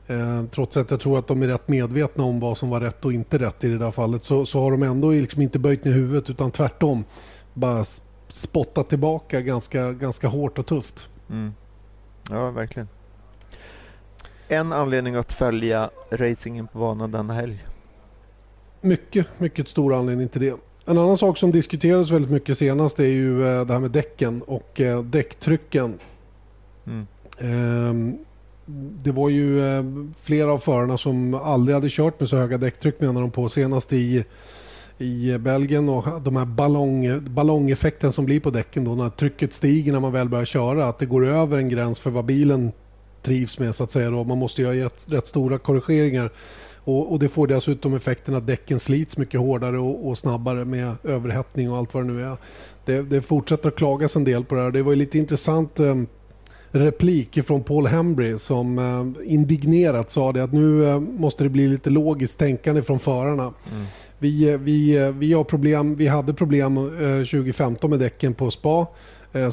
Eh, trots att jag tror att de är rätt medvetna om vad som var rätt och inte rätt i det där fallet så, så har de ändå liksom inte böjt ner huvudet utan tvärtom bara spottat tillbaka ganska, ganska hårt och tufft. Mm. Ja, verkligen. En anledning att följa racingen på banan denna helg? Mycket, mycket stor anledning till det. En annan sak som diskuterades väldigt mycket senast är ju eh, det här med däcken och eh, däcktrycken. Mm. Ehm, det var ju eh, flera av förarna som aldrig hade kört med så höga däcktryck menar de på. Senast i, i Belgien och de här ballong, ballongeffekten som blir på däcken då när trycket stiger när man väl börjar köra. Att det går över en gräns för vad bilen trivs med så att säga. Då. Man måste göra rätt, rätt stora korrigeringar. Och, och, Det får dessutom effekten att däcken slits mycket hårdare och, och, snabbare med överhettning och allt vad det nu är. Det, det fortsätter att klagas en del på det här. Det var lite intressant eh, replik från Paul Hembry som eh, indignerat sa det att nu eh, måste det bli lite logiskt tänkande från förarna. Mm. Vi, eh, vi, eh, vi, har problem, vi hade problem 2015 med däcken på spa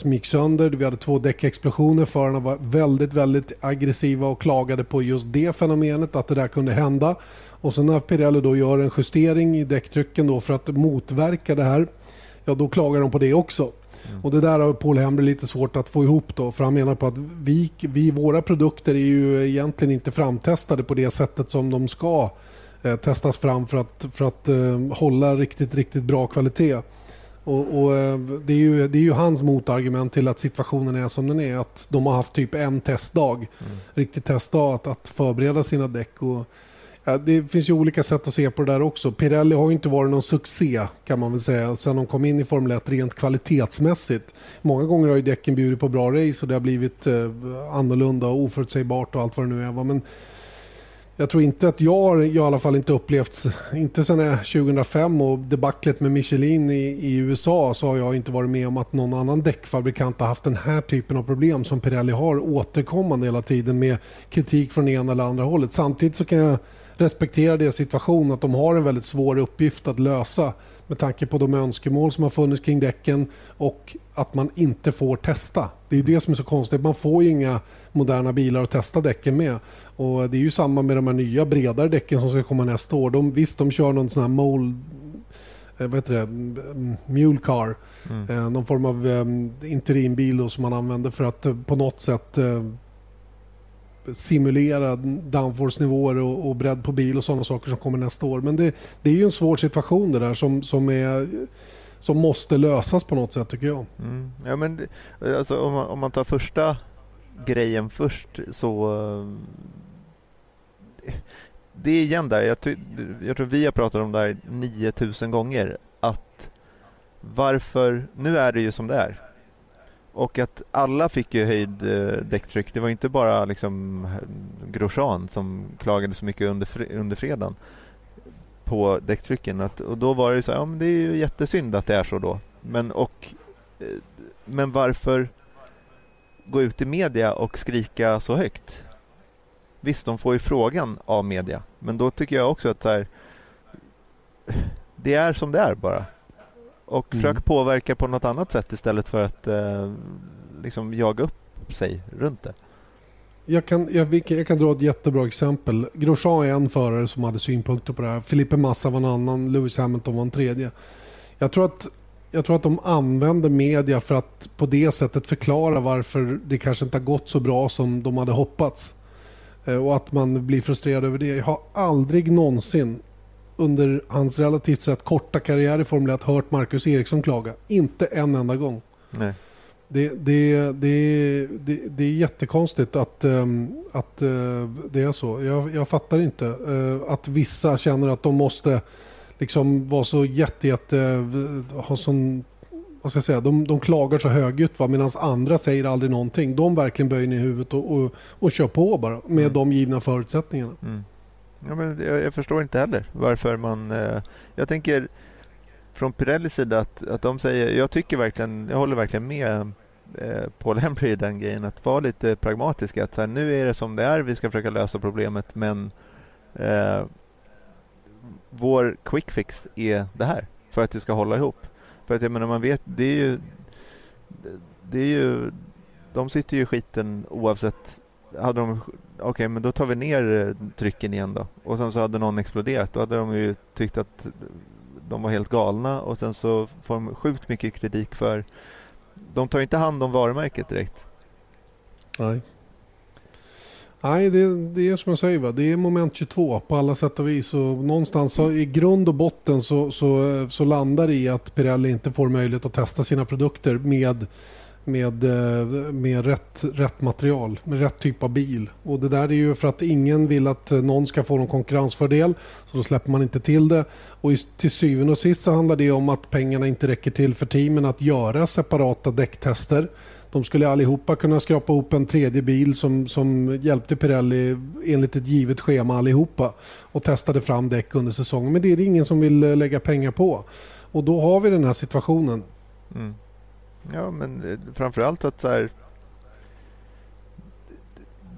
som gick sönder. Vi hade två däckexplosioner. Förarna var väldigt, väldigt aggressiva och klagade på just det fenomenet, att det där kunde hända. Och sen när Pirelli då gör en justering i däcktrycken då för att motverka det här, ja då klagar de på det också. Och det där har Paul Hember lite svårt att få ihop då. För han menar på att vi, vi, våra produkter är ju egentligen inte framtestade på det sättet som de ska eh, testas fram för att, för att eh, hålla riktigt, riktigt bra kvalitet. Och, och eh, det, är ju, det är ju hans motargument till att situationen är som den är. Att de har haft typ en testdag, mm. riktig testdag att, att förbereda sina däck. Och, Ja, det finns ju olika sätt att se på det där också. Pirelli har ju inte varit någon succé kan man väl säga sen de kom in i Formel 1 rent kvalitetsmässigt. Många gånger har ju däcken bjudit på bra race och det har blivit eh, annorlunda och oförutsägbart och allt vad det nu är. Men jag tror inte att jag i alla fall inte upplevt, inte sedan 2005 och debaclet med Michelin i, i, USA så har jag inte varit med om att någon annan däckfabrikant har haft den här typen av problem som Pirelli har återkommande hela tiden med kritik från ena eller andra hållet. Samtidigt så kan jag respektera deras situation att de har en väldigt svår uppgift att lösa med tanke på de önskemål som har funnits kring däcken och att man inte får testa. Det är det som är så konstigt. Man får ju inga moderna bilar att testa däcken med. Och Det är ju samma med de här nya bredare däcken som ska komma nästa år. De, visst, de kör någon sån här mold eh, vad heter det, mule car. Mm. Eh, någon form av eh, interimbil som man använder för att på något sätt simulera downforce-nivåer och, och bredd på bil och sådana saker som kommer nästa år. Men det, det är ju en svår situation det där som, som, är, som måste lösas på något sätt tycker jag. Mm. Ja, men alltså, om, man, om man tar första grejen först så eh, det är igen där, jag, jag, tror vi har pratat om det här 9000 gånger, att varför, nu är det ju som det är. Och att alla fick ju höjd eh, däcktryck. Det var inte bara liksom eh, Grosjean som klagade så mycket under, under fredagen på däcktrycken. Att, och då var det så här, ja men det är ju jättesynd att det är så då. Men, och, eh, men varför gå ut i media och skrika så högt? Visst, de får ju frågan av media, men då tycker jag också att så här, det är som det är bara. Och mm. försök påverka på något annat sätt istället för att eh, liksom jaga upp sig runt det. Jag kan, jag, jag, kan dra ett jättebra exempel. Grosjean är en förare som hade synpunkter på det här. Felipe Massa var en annan. Lewis Hamilton var en tredje. Jag tror att jag tror att de använder media för att på det sättet förklara varför det kanske inte har gått så bra som de hade hoppats. Eh, och att man blir frustrerad över det. Jag har aldrig någonsin under hans relativt sett korta karriär i Formel 1 hört Marcus Eriksson klaga. Inte en enda gång. Nej. Det, det, det, det, det är jättekonstigt att, um, att uh, det är så. Jag, jag fattar inte uh, att vissa känner att de måste liksom vara så jätte, jätte uh, ha sån, vad ska jag säga, de, de klagar så högljutt medan andra säger aldrig någonting. De verkligen böjer ner huvudet och, och, och kör på bara med mm. de givna förutsättningarna. Mm. Ja, men jag, jag, förstår inte heller varför man... Eh, jag tänker från Pirellis sida att, att de säger... Jag tycker verkligen, jag håller verkligen med eh, Paul Hembry i den grejen. Att vara lite pragmatisk. Att så här, nu är det som det är, vi ska försöka lösa problemet men eh, vår quick fix är det här för att det ska hålla ihop. För att jag menar, man vet, det är ju... Det är ju de sitter ju i skiten oavsett hade de, okej okay, men då tar vi ner eh, trycken igen då. Och sen så hade någon exploderat. Då hade de ju tyckt att de var helt galna och sen så får de sjukt mycket kritik för de tar inte hand om varumärket direkt. Nej. Nej, det, det är som jag säger, va? det är moment 22 på alla sätt och vis. Och någonstans så, i grund och botten så, så, så landar det i att Pirelli inte får möjlighet att testa sina produkter med med, eh, med rätt, rätt material, med rätt typ av bil. Och det där är ju för att ingen vill att eh, någon ska få någon konkurrensfördel. Så då släpper man inte till det. Och till syvende och sist så handlar det om att pengarna inte räcker till för teamen att göra separata däcktester. De skulle allihopa kunna skrapa ihop en tredje bil som, som hjälpte Pirelli enligt ett givet schema allihopa och testade fram däck under säsongen. Men det är det ingen som vill eh, lägga pengar på. Och då har vi den här situationen. Mm. Ja, men eh, framförallt att så här,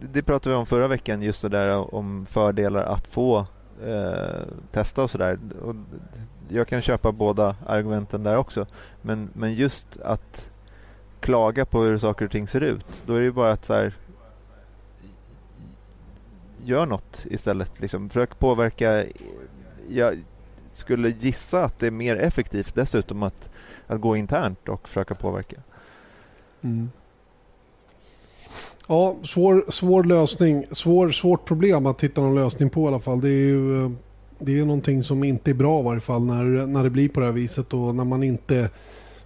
det pratade vi om förra veckan, just det där om fördelar att få eh, testa och sådär. Jag kan köpa båda argumenten där också. Men, men just att klaga på hur saker och ting ser ut, då är det ju bara att så här, gör något istället. Liksom. Försök påverka. Jag skulle gissa att det är mer effektivt dessutom att att gå internt och försöka påverka. Mm. Ja, svår, svår lösning. Svår, svårt problem att hitta någon lösning på i alla fall. Det är ju eh, det är någonting som inte är bra i varje fall när, när det blir på det här viset och när man inte...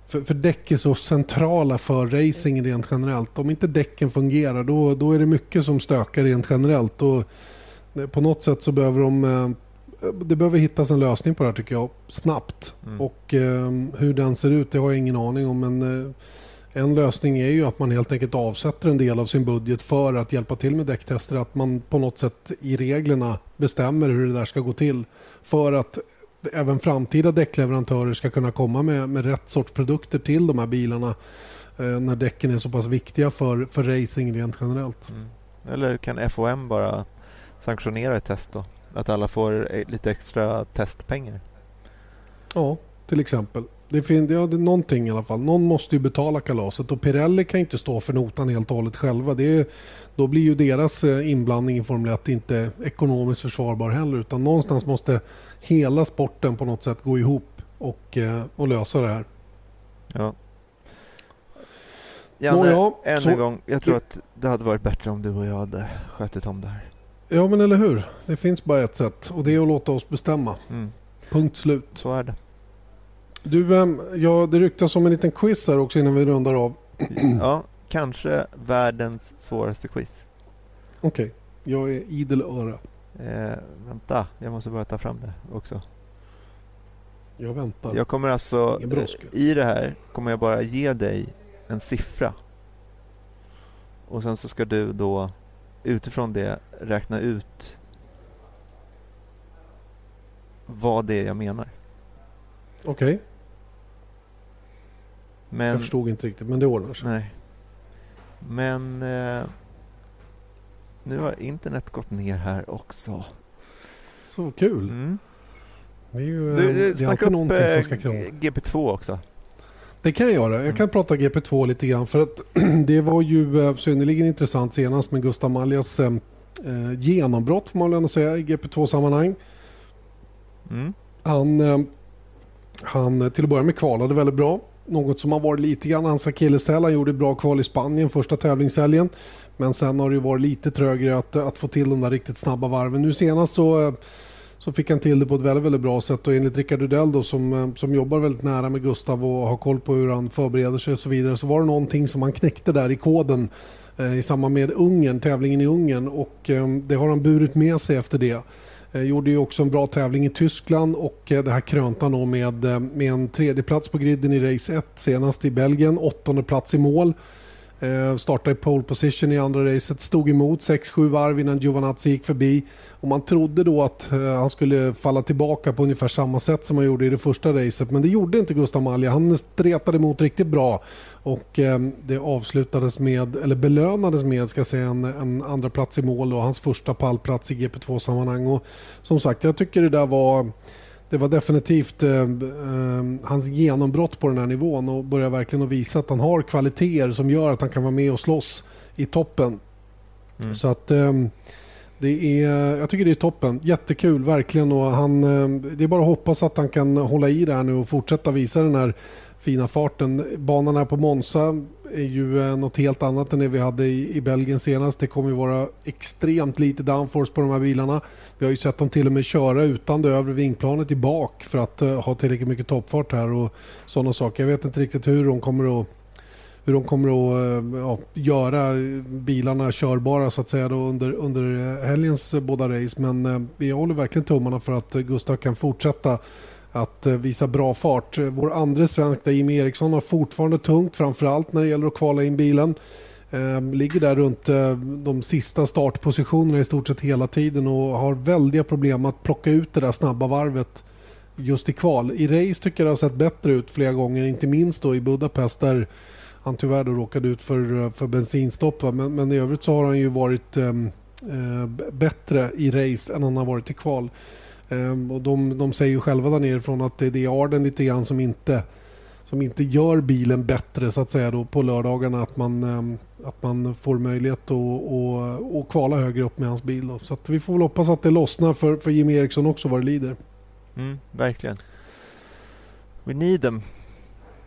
För, för däck är så centrala för racing rent generellt. Om inte däcken fungerar då, då är det mycket som stökar rent generellt. Och eh, på något sätt så behöver de eh, det behöver hittas en lösning på det här tycker jag snabbt. Mm. Och eh, hur den ser ut det har jag ingen aning om. Men eh, en lösning är ju att man helt enkelt avsätter en del av sin budget för att hjälpa till med däcktester. Att man på något sätt i reglerna bestämmer hur det där ska gå till. För att även framtida däckleverantörer ska kunna komma med, med rätt sorts produkter till de här bilarna. Eh, när däcken är så pass viktiga för, för racing rent generellt. Mm. Eller kan FOM bara sanktionera ett test då? Att alla får e- lite extra testpengar. Ja, till exempel. Det finns ja, det är någonting i alla fall. Någon måste ju betala kalaset och Pirelli kan inte stå för notan helt och hållet själva. Det är, då blir ju deras eh, inblandning i Formel 1 inte ekonomiskt försvarbar heller utan någonstans måste hela sporten på något sätt gå ihop och, eh, och lösa det här. Ja. Janne, Nå, ja, än så, en gång. Jag tror att det hade varit bättre om du och jag hade skjutit om det här. Ja men eller hur. Det finns bara ett sätt och det är att låta oss bestämma. Mm. Punkt slut. Så är det. Du, ehm, ja, det ryktas om en liten quiz här också innan vi rundar av. ja, kanske världens svåraste quiz. Okej, okay. jag är idel öra. Eh, vänta, jag måste bara ta fram det också. Jag väntar. Jag kommer alltså, i det här kommer jag bara ge dig en siffra. Och sen så ska du då utifrån det räkna ut vad det är jag menar. Okej. Okay. Men, jag förstod inte riktigt, men det ordnar sig. Nej. Men eh, nu har internet gått ner här också. Så kul. Mm. Det är ju du, du, det är alltid någonting som eh, ska krångla. GP2 också. Det kan jag göra. Jag kan prata GP2 lite grann. För att det var ju eh, synnerligen intressant senast med Gustav Maljas eh, eh, genombrott får man väl ändå säga i GP2-sammanhang. Mm. Han, eh, han till att börja med kvalade väldigt bra. Något som har varit lite grann hans akilleshäl. Han gjorde bra kval i Spanien första tävlingshelgen. Men sen har det varit lite trögare att, att få till de där riktigt snabba varven. Nu senast så så fick han till det på ett väldigt, väldigt bra sätt och enligt Rickard Rudell då, som, eh, som jobbar väldigt nära med Gustav och har koll på hur han förbereder sig och så vidare så var det någonting som han knäckte där i koden eh, i samband med Ungern, tävlingen i Ungern och eh, det har han burit med sig efter det. Eh, gjorde ju också en bra tävling i Tyskland och eh, det här krönte han med, eh, med en tredje plats på griden i race 1 senast i Belgien, åttonde plats i mål. Eh, startade i pole position i andra racet, stod emot 6-7 varv innan Giovanazzi gick förbi. Och man trodde då att eh, han skulle falla tillbaka på ungefär samma sätt som han gjorde i det första racet. Men det gjorde inte Gustav Malja. Han stretade emot riktigt bra. Och eh, det avslutades med, eller belönades med, ska säga, en, en andra plats i mål och hans första pallplats i GP2-sammanhang. Och som sagt, jag tycker det där var det var definitivt eh, eh, hans genombrott på den här nivån och börjar verkligen att visa att han har kvaliteter som gör att han kan vara med och slåss i toppen. Mm. Så att eh, det är, jag tycker det är toppen. Jättekul verkligen och han, eh, det är bara att hoppas att han kan hålla i det här nu och fortsätta visa den här fina farten. Banan här på Monza är ju eh, något helt annat än det vi hade i, i Belgien senast. Det kommer ju vara extremt lite downforce på de här bilarna. Vi har ju sett dem till och med köra utan det övre vingplanet i bak för att uh, ha tillräckligt mycket toppfart här och sådana saker. Jag vet inte riktigt hur de kommer att hur de kommer att eh, ja, göra bilarna körbara så att säga då under, under helgens båda race. Men eh, vi håller verkligen tummarna för att Gustav kan fortsätta att eh, visa bra fart. Vår andra svensk, Jimmy Eriksson, har fortfarande tungt framförallt när det gäller att kvala in bilen. Ehm, ligger där runt eh, de sista startpositionerna i stort sett hela tiden och har väldiga problem att plocka ut det där snabba varvet just i kval. I race tycker jag det har sett bättre ut flera gånger, inte minst då i Budapest där han tyvärr då råkade ut för, eh, för bensinstopp. Men, men i övrigt så har han ju varit um, bättre i race än han har varit i kval. Um, och de, de säger ju själva där nerifrån att det, är Arden lite grann som inte som inte gör bilen bättre så att säga då på lördagarna att man, um, att man får möjlighet att, att, kvala högre upp med hans bil. Då. Så vi får väl hoppas att det lossnar för, för Jimmy Eriksson också vad det lider. Mm, verkligen. We need them.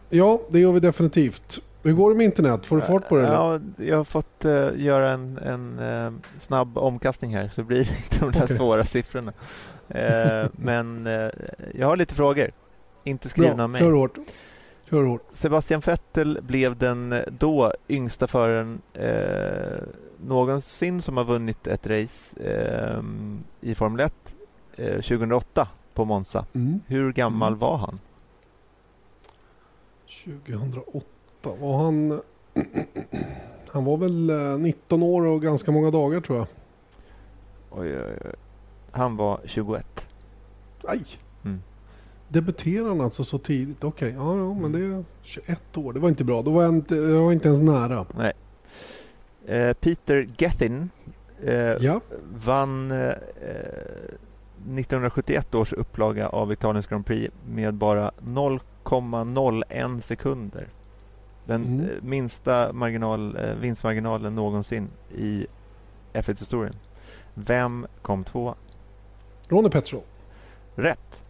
Ja, det gör vi definitivt. Hur går det med internet? Får du fart på det? Ja, jag har fått uh, göra en, en uh, snabb omkastning här så blir det inte de där okay. svåra siffrorna. Uh, men jag har lite frågor. Inte skrivna Bra, av mig. Kör hårt. Kör hårt. Sebastian Vettel blev den då yngsta föraren någonsin som har vunnit ett race i Formel 1 2008 på Monza. Mm. Hur gammal mm. var han? 2008 var han... han var väl 19 eh, år och ganska många dagar tror jag. Oj, oj, oj. Han var 21. Nej! Mm. Debuterade han alltså så tidigt? Okej, okay. ja, ja, men det är 21 år. Det var inte bra. Då var jag inte, jag var inte ens nära. Nej. Eh, Peter Gethin eh, ja. vann eh, 1971 års upplaga av Italiens Grand Prix med bara 0,01 sekunder. Den mm. Eh, minsta marginal, eh, vinstmarginalen någonsin i F1-historien. Vem kom tvåa? Ronny Petrov. Rätt.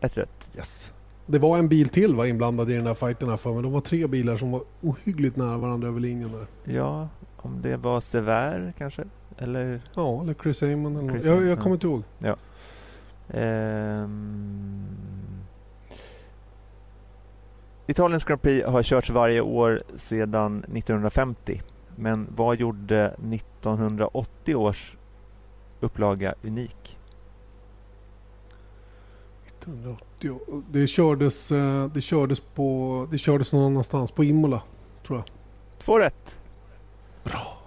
Ett rätt. Yes. Det var en bil till var inblandad i den här fighten för mig. Det var tre bilar som var ohyggligt nära varandra över linjen där. Ja, om det var Sever kanske? Eller? Ja, eller Chris Amon. Eller Chris jag, jag kommer inte ihåg. Ja. Um... Italiens Grand Prix har körts varje år sedan 1950. Men vad gjorde 1980 års upplaga unik? 1980, det kördes, eh, det kördes, på, det kördes någon annanstans, på Imola tror jag. Två rätt. Bra.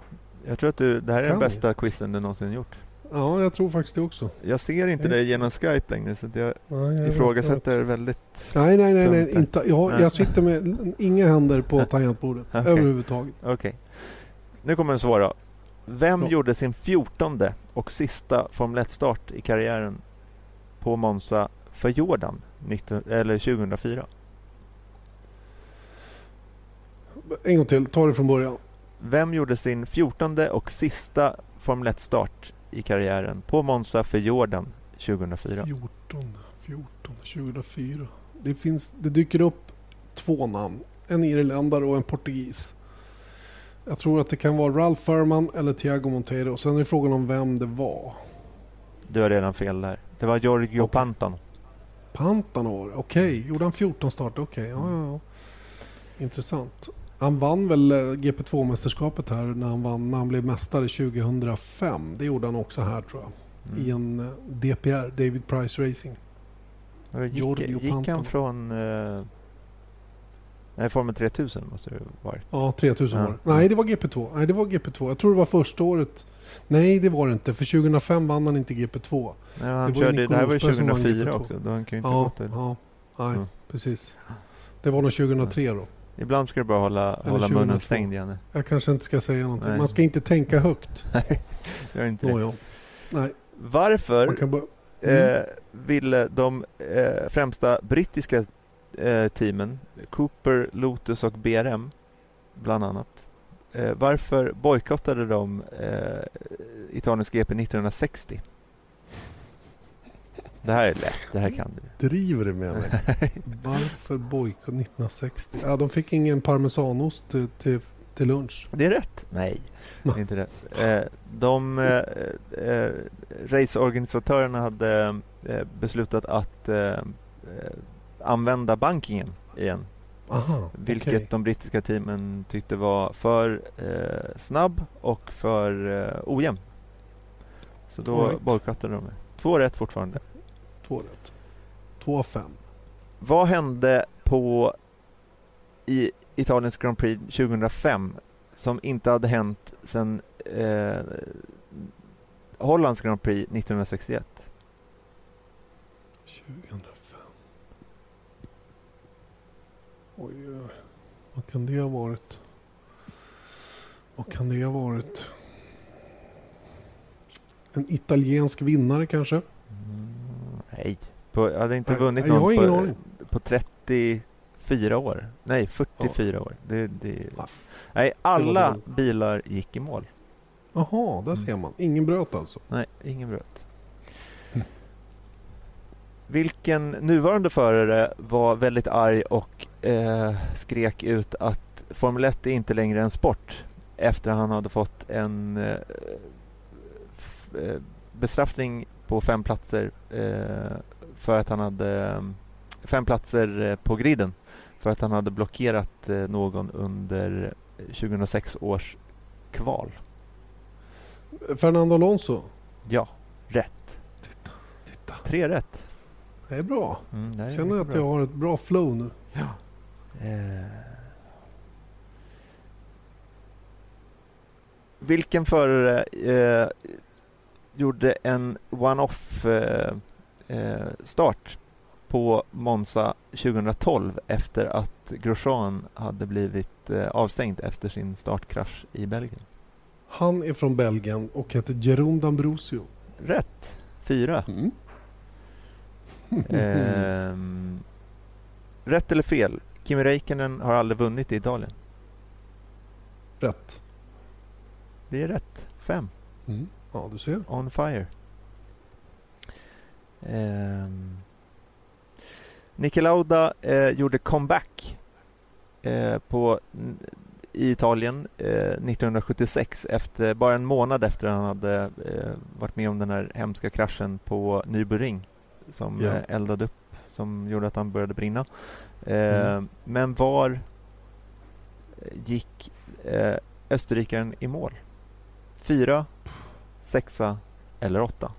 Jag tror att du, det här är kan den bästa quizen du någonsin gjort. Ja, jag tror faktiskt det också. Jag ser inte dig genom Skype längre så jag, nej, jag ifrågasätter vet, väldigt Nej, nej, nej, nej inte, jag, jag sitter med inga händer på tangentbordet okay. överhuvudtaget. Okej. Okay. Nu kommer en svår då. Vem Bra. gjorde sin fjortonde och sista Formel 1-start i karriären på Monza för Jordan 19, eller 2004? En gång till, ta det från början. Vem gjorde sin fjortonde och sista Formel 1-start i karriären på Monza för Jordan 2004. 14, 14, 2004. Det, finns, det dyker upp två namn. En irländare och en portugis. Jag tror att det kan vara Ralph Furman eller Thiago Monteiro. Sen är frågan om vem det var. Du har redan fel där. Det var Giorgio okay. Pantano. Pantano, okej. Okay. Gjorde han 14 starter? Okej, okay. ja, ja, ja. Intressant. Han vann väl eh, GP2-mästerskapet här när han, vann, när han blev mästare 2005. Det gjorde han också här tror jag. Mm. I en eh, DPR, David Price Racing. Gick, gick han från... Uh, nej, Formel 3000 måste det varit. Ja, 3000 ja. var det. Nej, det var GP2. Nej, det var GP2. Jag tror det var första året. Nej, det var det inte. För 2005 vann han inte GP2. Nej, han det, var körde, det här var 2004 också. Då han kan ju inte ja, gått det. Ja, nej, mm. precis. Det var nog 2003 då. Ibland ska du bara hålla, hålla munnen stängd, Janne. Jag kanske inte ska säga någonting. Nej. Man ska inte tänka högt. Nej, gör inte det. Nej. Varför bara... mm. eh, ville de eh, främsta brittiska eh, teamen, Cooper, Lotus och BRM, bland annat, eh, varför bojkottade de eh, Italiens GP 1960? Det här är lätt, det här kan du. Driver du med mig? Varför bojkott 1960? Ja, de fick ingen parmesanost till, till, till lunch. Det är rätt. Nej, det är inte rätt. Eh, de eh, eh, raceorganisatörerna hade beslutat att använda bankingen igen Aha, Vilket okej. de brittiska teamen tyckte var för snabb och för eh, ojämn. Så då right. bojkottade de. Två rätt fortfarande. Två rätt. Två av fem. Vad hände på i Italiens Grand Prix 2005 som inte hade hänt sedan eh, Hollands Grand Prix 1961? 2005. Oj. Vad kan det ha varit? Vad kan det ha varit? En italiensk vinnare kanske? Nej, på, jag hade inte Nej, vunnit har någon på, aning. på 34 år. Nej, 44 år. Det, det, Ja. nej, alla bilar gick i mål. Jaha, där ser man. Ingen bröt alltså. Nej, ingen bröt. Mm. Vilken nuvarande förare var väldigt arg och eh, skrek ut att Formel 1 är inte längre en sport efter han hade fått en eh, eh, bestraffning på fem platser eh, för att han hade fem platser eh, på griden för att han hade blockerat eh, någon under 2006 års kval. Fernando Alonso. Ja, rätt. Titta. Tre rätt. Det är bra. Mm, det är känner att jag har ett bra flow nu. Ja. Eh. Vilken förare eh, gjorde en one-off eh, eh, start på Monza 2012 efter att Grosjean hade blivit eh, avstängd efter sin startkrasch i Belgien? Han är från Belgien och heter Jerome D'Ambrosio. Rätt! Fyra. Mm. Ehm, rätt eller fel? Kimi Räikkönen har aldrig vunnit i Italien. Rätt. Det är rätt. Fem. Mm. Ja, du ser. On fire. Um, Niki Lauda eh, gjorde comeback eh, på, i Italien eh, 1976 efter, bara en månad efter han hade eh, varit med om den här hemska kraschen på Nürburgring som Ja. eh, eldade upp, som gjorde att han började brinna. Eh, Mm. Men var gick eh, österrikaren i mål? Fyra, sexa eller åtta?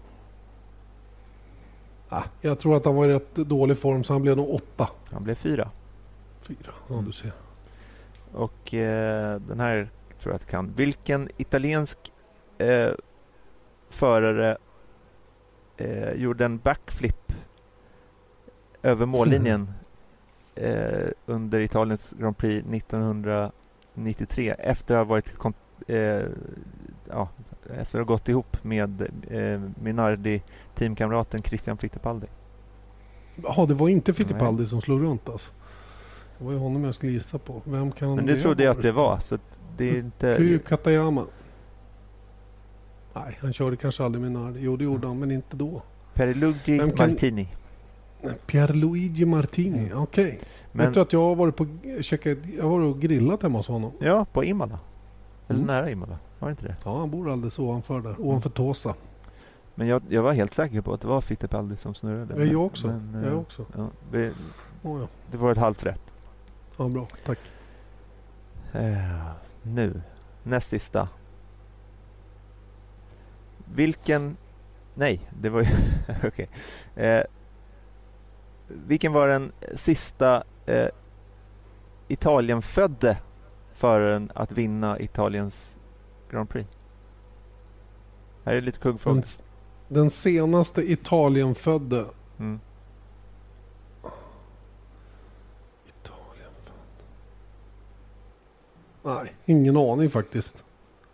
Ah, jag tror att han var i rätt dålig form så han blev nog åtta. Han blev fyra. Fyra. Ja, du ser. Och eh, den här tror jag att du kan. Vilken italiensk eh, förare eh, gjorde en backflip över mållinjen eh, under Italiens Grand Prix 1993 efter att ha varit eh, ja, efter att ha gått ihop med eh, Minardi teamkamraten Christian Fittipaldi. Ja, det var inte Fittipaldi som slog runt alltså. Det var ju honom jag skulle gissa på. Vem kan Men det trodde jag att det var så det är inte... Kyu Katayama. Nej, han körde kanske aldrig med Nardi. Jo, det gjorde han, men inte då. Pierluigi kan- Martini. Pierluigi Martini, okej. Men- Vet du att jag har varit på checkat, jag har varit och grillat hemma hos honom. Ja, på Imola. Eller Mm. nära Imola. Var det inte det? Ja, han bor alldeles ovanför där. Ovanför Tåsa. Men jag, jag var helt säker på att det var Fittipaldi som snurrade. Ja, jag också. Men, eh, Jag också. Ja, vi, Oh, ja. det var ett halvt rätt. ja, bra. Tack. Eh, nu, näst sista. Vilken... Nej, det var ju... Okej. Eh, vilken var den sista eh, Italienfödde föraren att vinna Italiens Grand Prix? Här är lite kuggfråga. Den, den senaste Italienfödde. Mm. Nej, ingen aning faktiskt.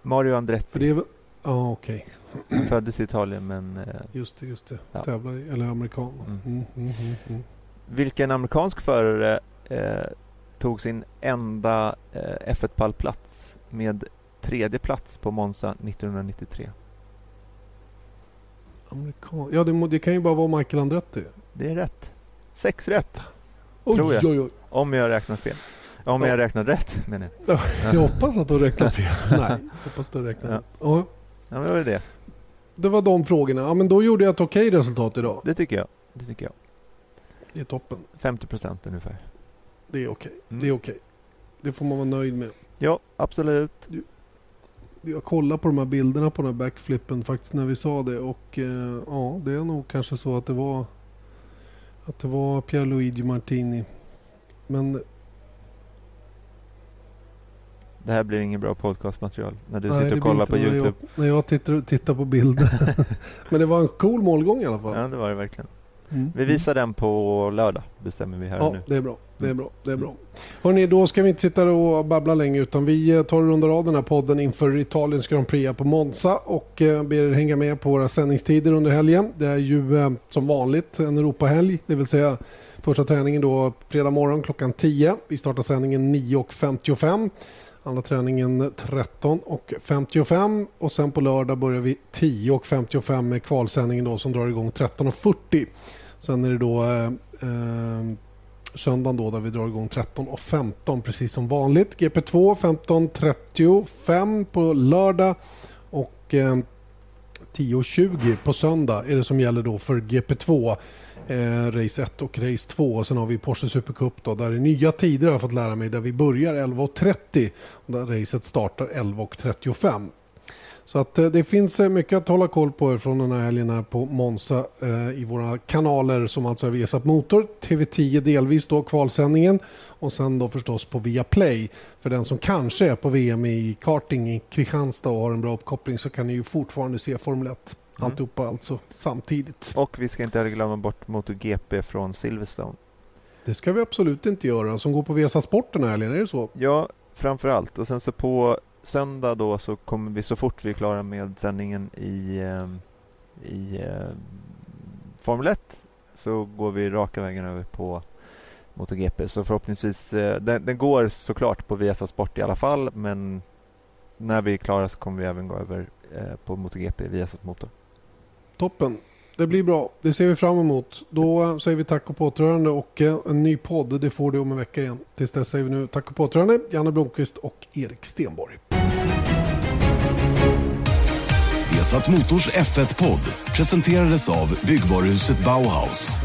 Mario Andretti För det är. Ja, okej. Han föddes i Italien men eh, Just det, just det. Ja. Tävlar i, eller amerikan. Mm. Mm, mm, mm, mm. vilken amerikansk förare eh, tog sin enda eh, F1-pallplats med tredje plats på Monza 1993? Amerikan. Ja, det, må- det kan ju bara vara Michael Andretti. Det är rätt. Sex rätt, Oj, Tror jag. oj, oj. om jag räknar fel. Om Ja. jag räknar rätt menar jag. Jag hoppas att du räknar fel. Nej, hoppas du räknar Ja. rätt. Ja, Ja, men det var det. det var de frågorna. Ja, men då gjorde jag ett okej resultat idag. Det tycker jag. Det tycker jag. Det är toppen. 50 procent ungefär. Det är okej. Mm. Det är okej. Det får man vara nöjd med. Ja, absolut. Jag kollade på de här bilderna på den här backflippen faktiskt när vi sa det och eh, ja, det är nog kanske så att det var att det var Pierluigi Martini. Men Det här blir ingen bra podcastmaterial när du nej, sitter och kollar på Youtube. Jag, när jag tittar, tittar på bilder. Men det var en cool målgång i alla fall. Ja, det var det verkligen. Mm. Vi visar den på lördag, bestämmer vi här Ja, nu. det är bra. Det är bra. Det är bra. Hörrni, då ska vi inte sitta och babbla länge utan vi eh, tar och rundar av den här podden inför Italiens Grand Prix på Monza och eh, ber er hänga med på våra sändningstider under helgen. Det är ju eh, som vanligt en Europahelg, det vill säga första träningen då fredag morgon klockan 10. Vi startar sändningen 9.55. Andra träningen 13.55 och sen på lördag börjar vi 10.55 med kvalsändningen då som drar igång 13.40. Sen är det då eh, eh, söndagen då där vi drar igång 13.15 precis som vanligt. GP2 15.35 på lördag och eh, 10.20 på söndag är det som gäller då för GP2. Eh, race 1 och race 2 och sen har vi Porsche Supercup då där det är nya tider har jag fått lära mig där vi börjar 11.30 och där racet startar 11.35. Så att eh, det finns eh, mycket att hålla koll på från den här helgen här på Monza eh, i våra kanaler som alltså är Viasat Motor, TV10 delvis då kvalsändningen och sen då förstås på Viaplay. För den som kanske är på VM i karting i Kristianstad och har en bra uppkoppling så kan ni ju fortfarande se Formel 1. Mm. Alltihopa alltså samtidigt. Och vi ska inte heller glömma bort MotoGP från Silverstone. Det ska vi absolut inte göra. Som går på Viasat Sport den här helgen, är det så? Ja, framför allt. Och sen så på söndag då så kommer vi så fort vi är klara med sändningen i, ehm, i ehm, Formel 1 så går vi raka vägen över på MotoGP. Så förhoppningsvis, eh, den, den går såklart på Viasat Sport i alla fall men när vi är klara så kommer vi även gå över eh, på MotoGP, Viasat Motor. Toppen. Det blir bra. Det ser vi fram emot. Då säger vi tack och påtrörande och eh, en ny podd. Det får du om en vecka igen. Tills dess säger vi nu tack och påtrörande. Janne Blomqvist och Erik Stenborg. Vesat Motors F1-podd presenterades av byggvaruhuset Bauhaus.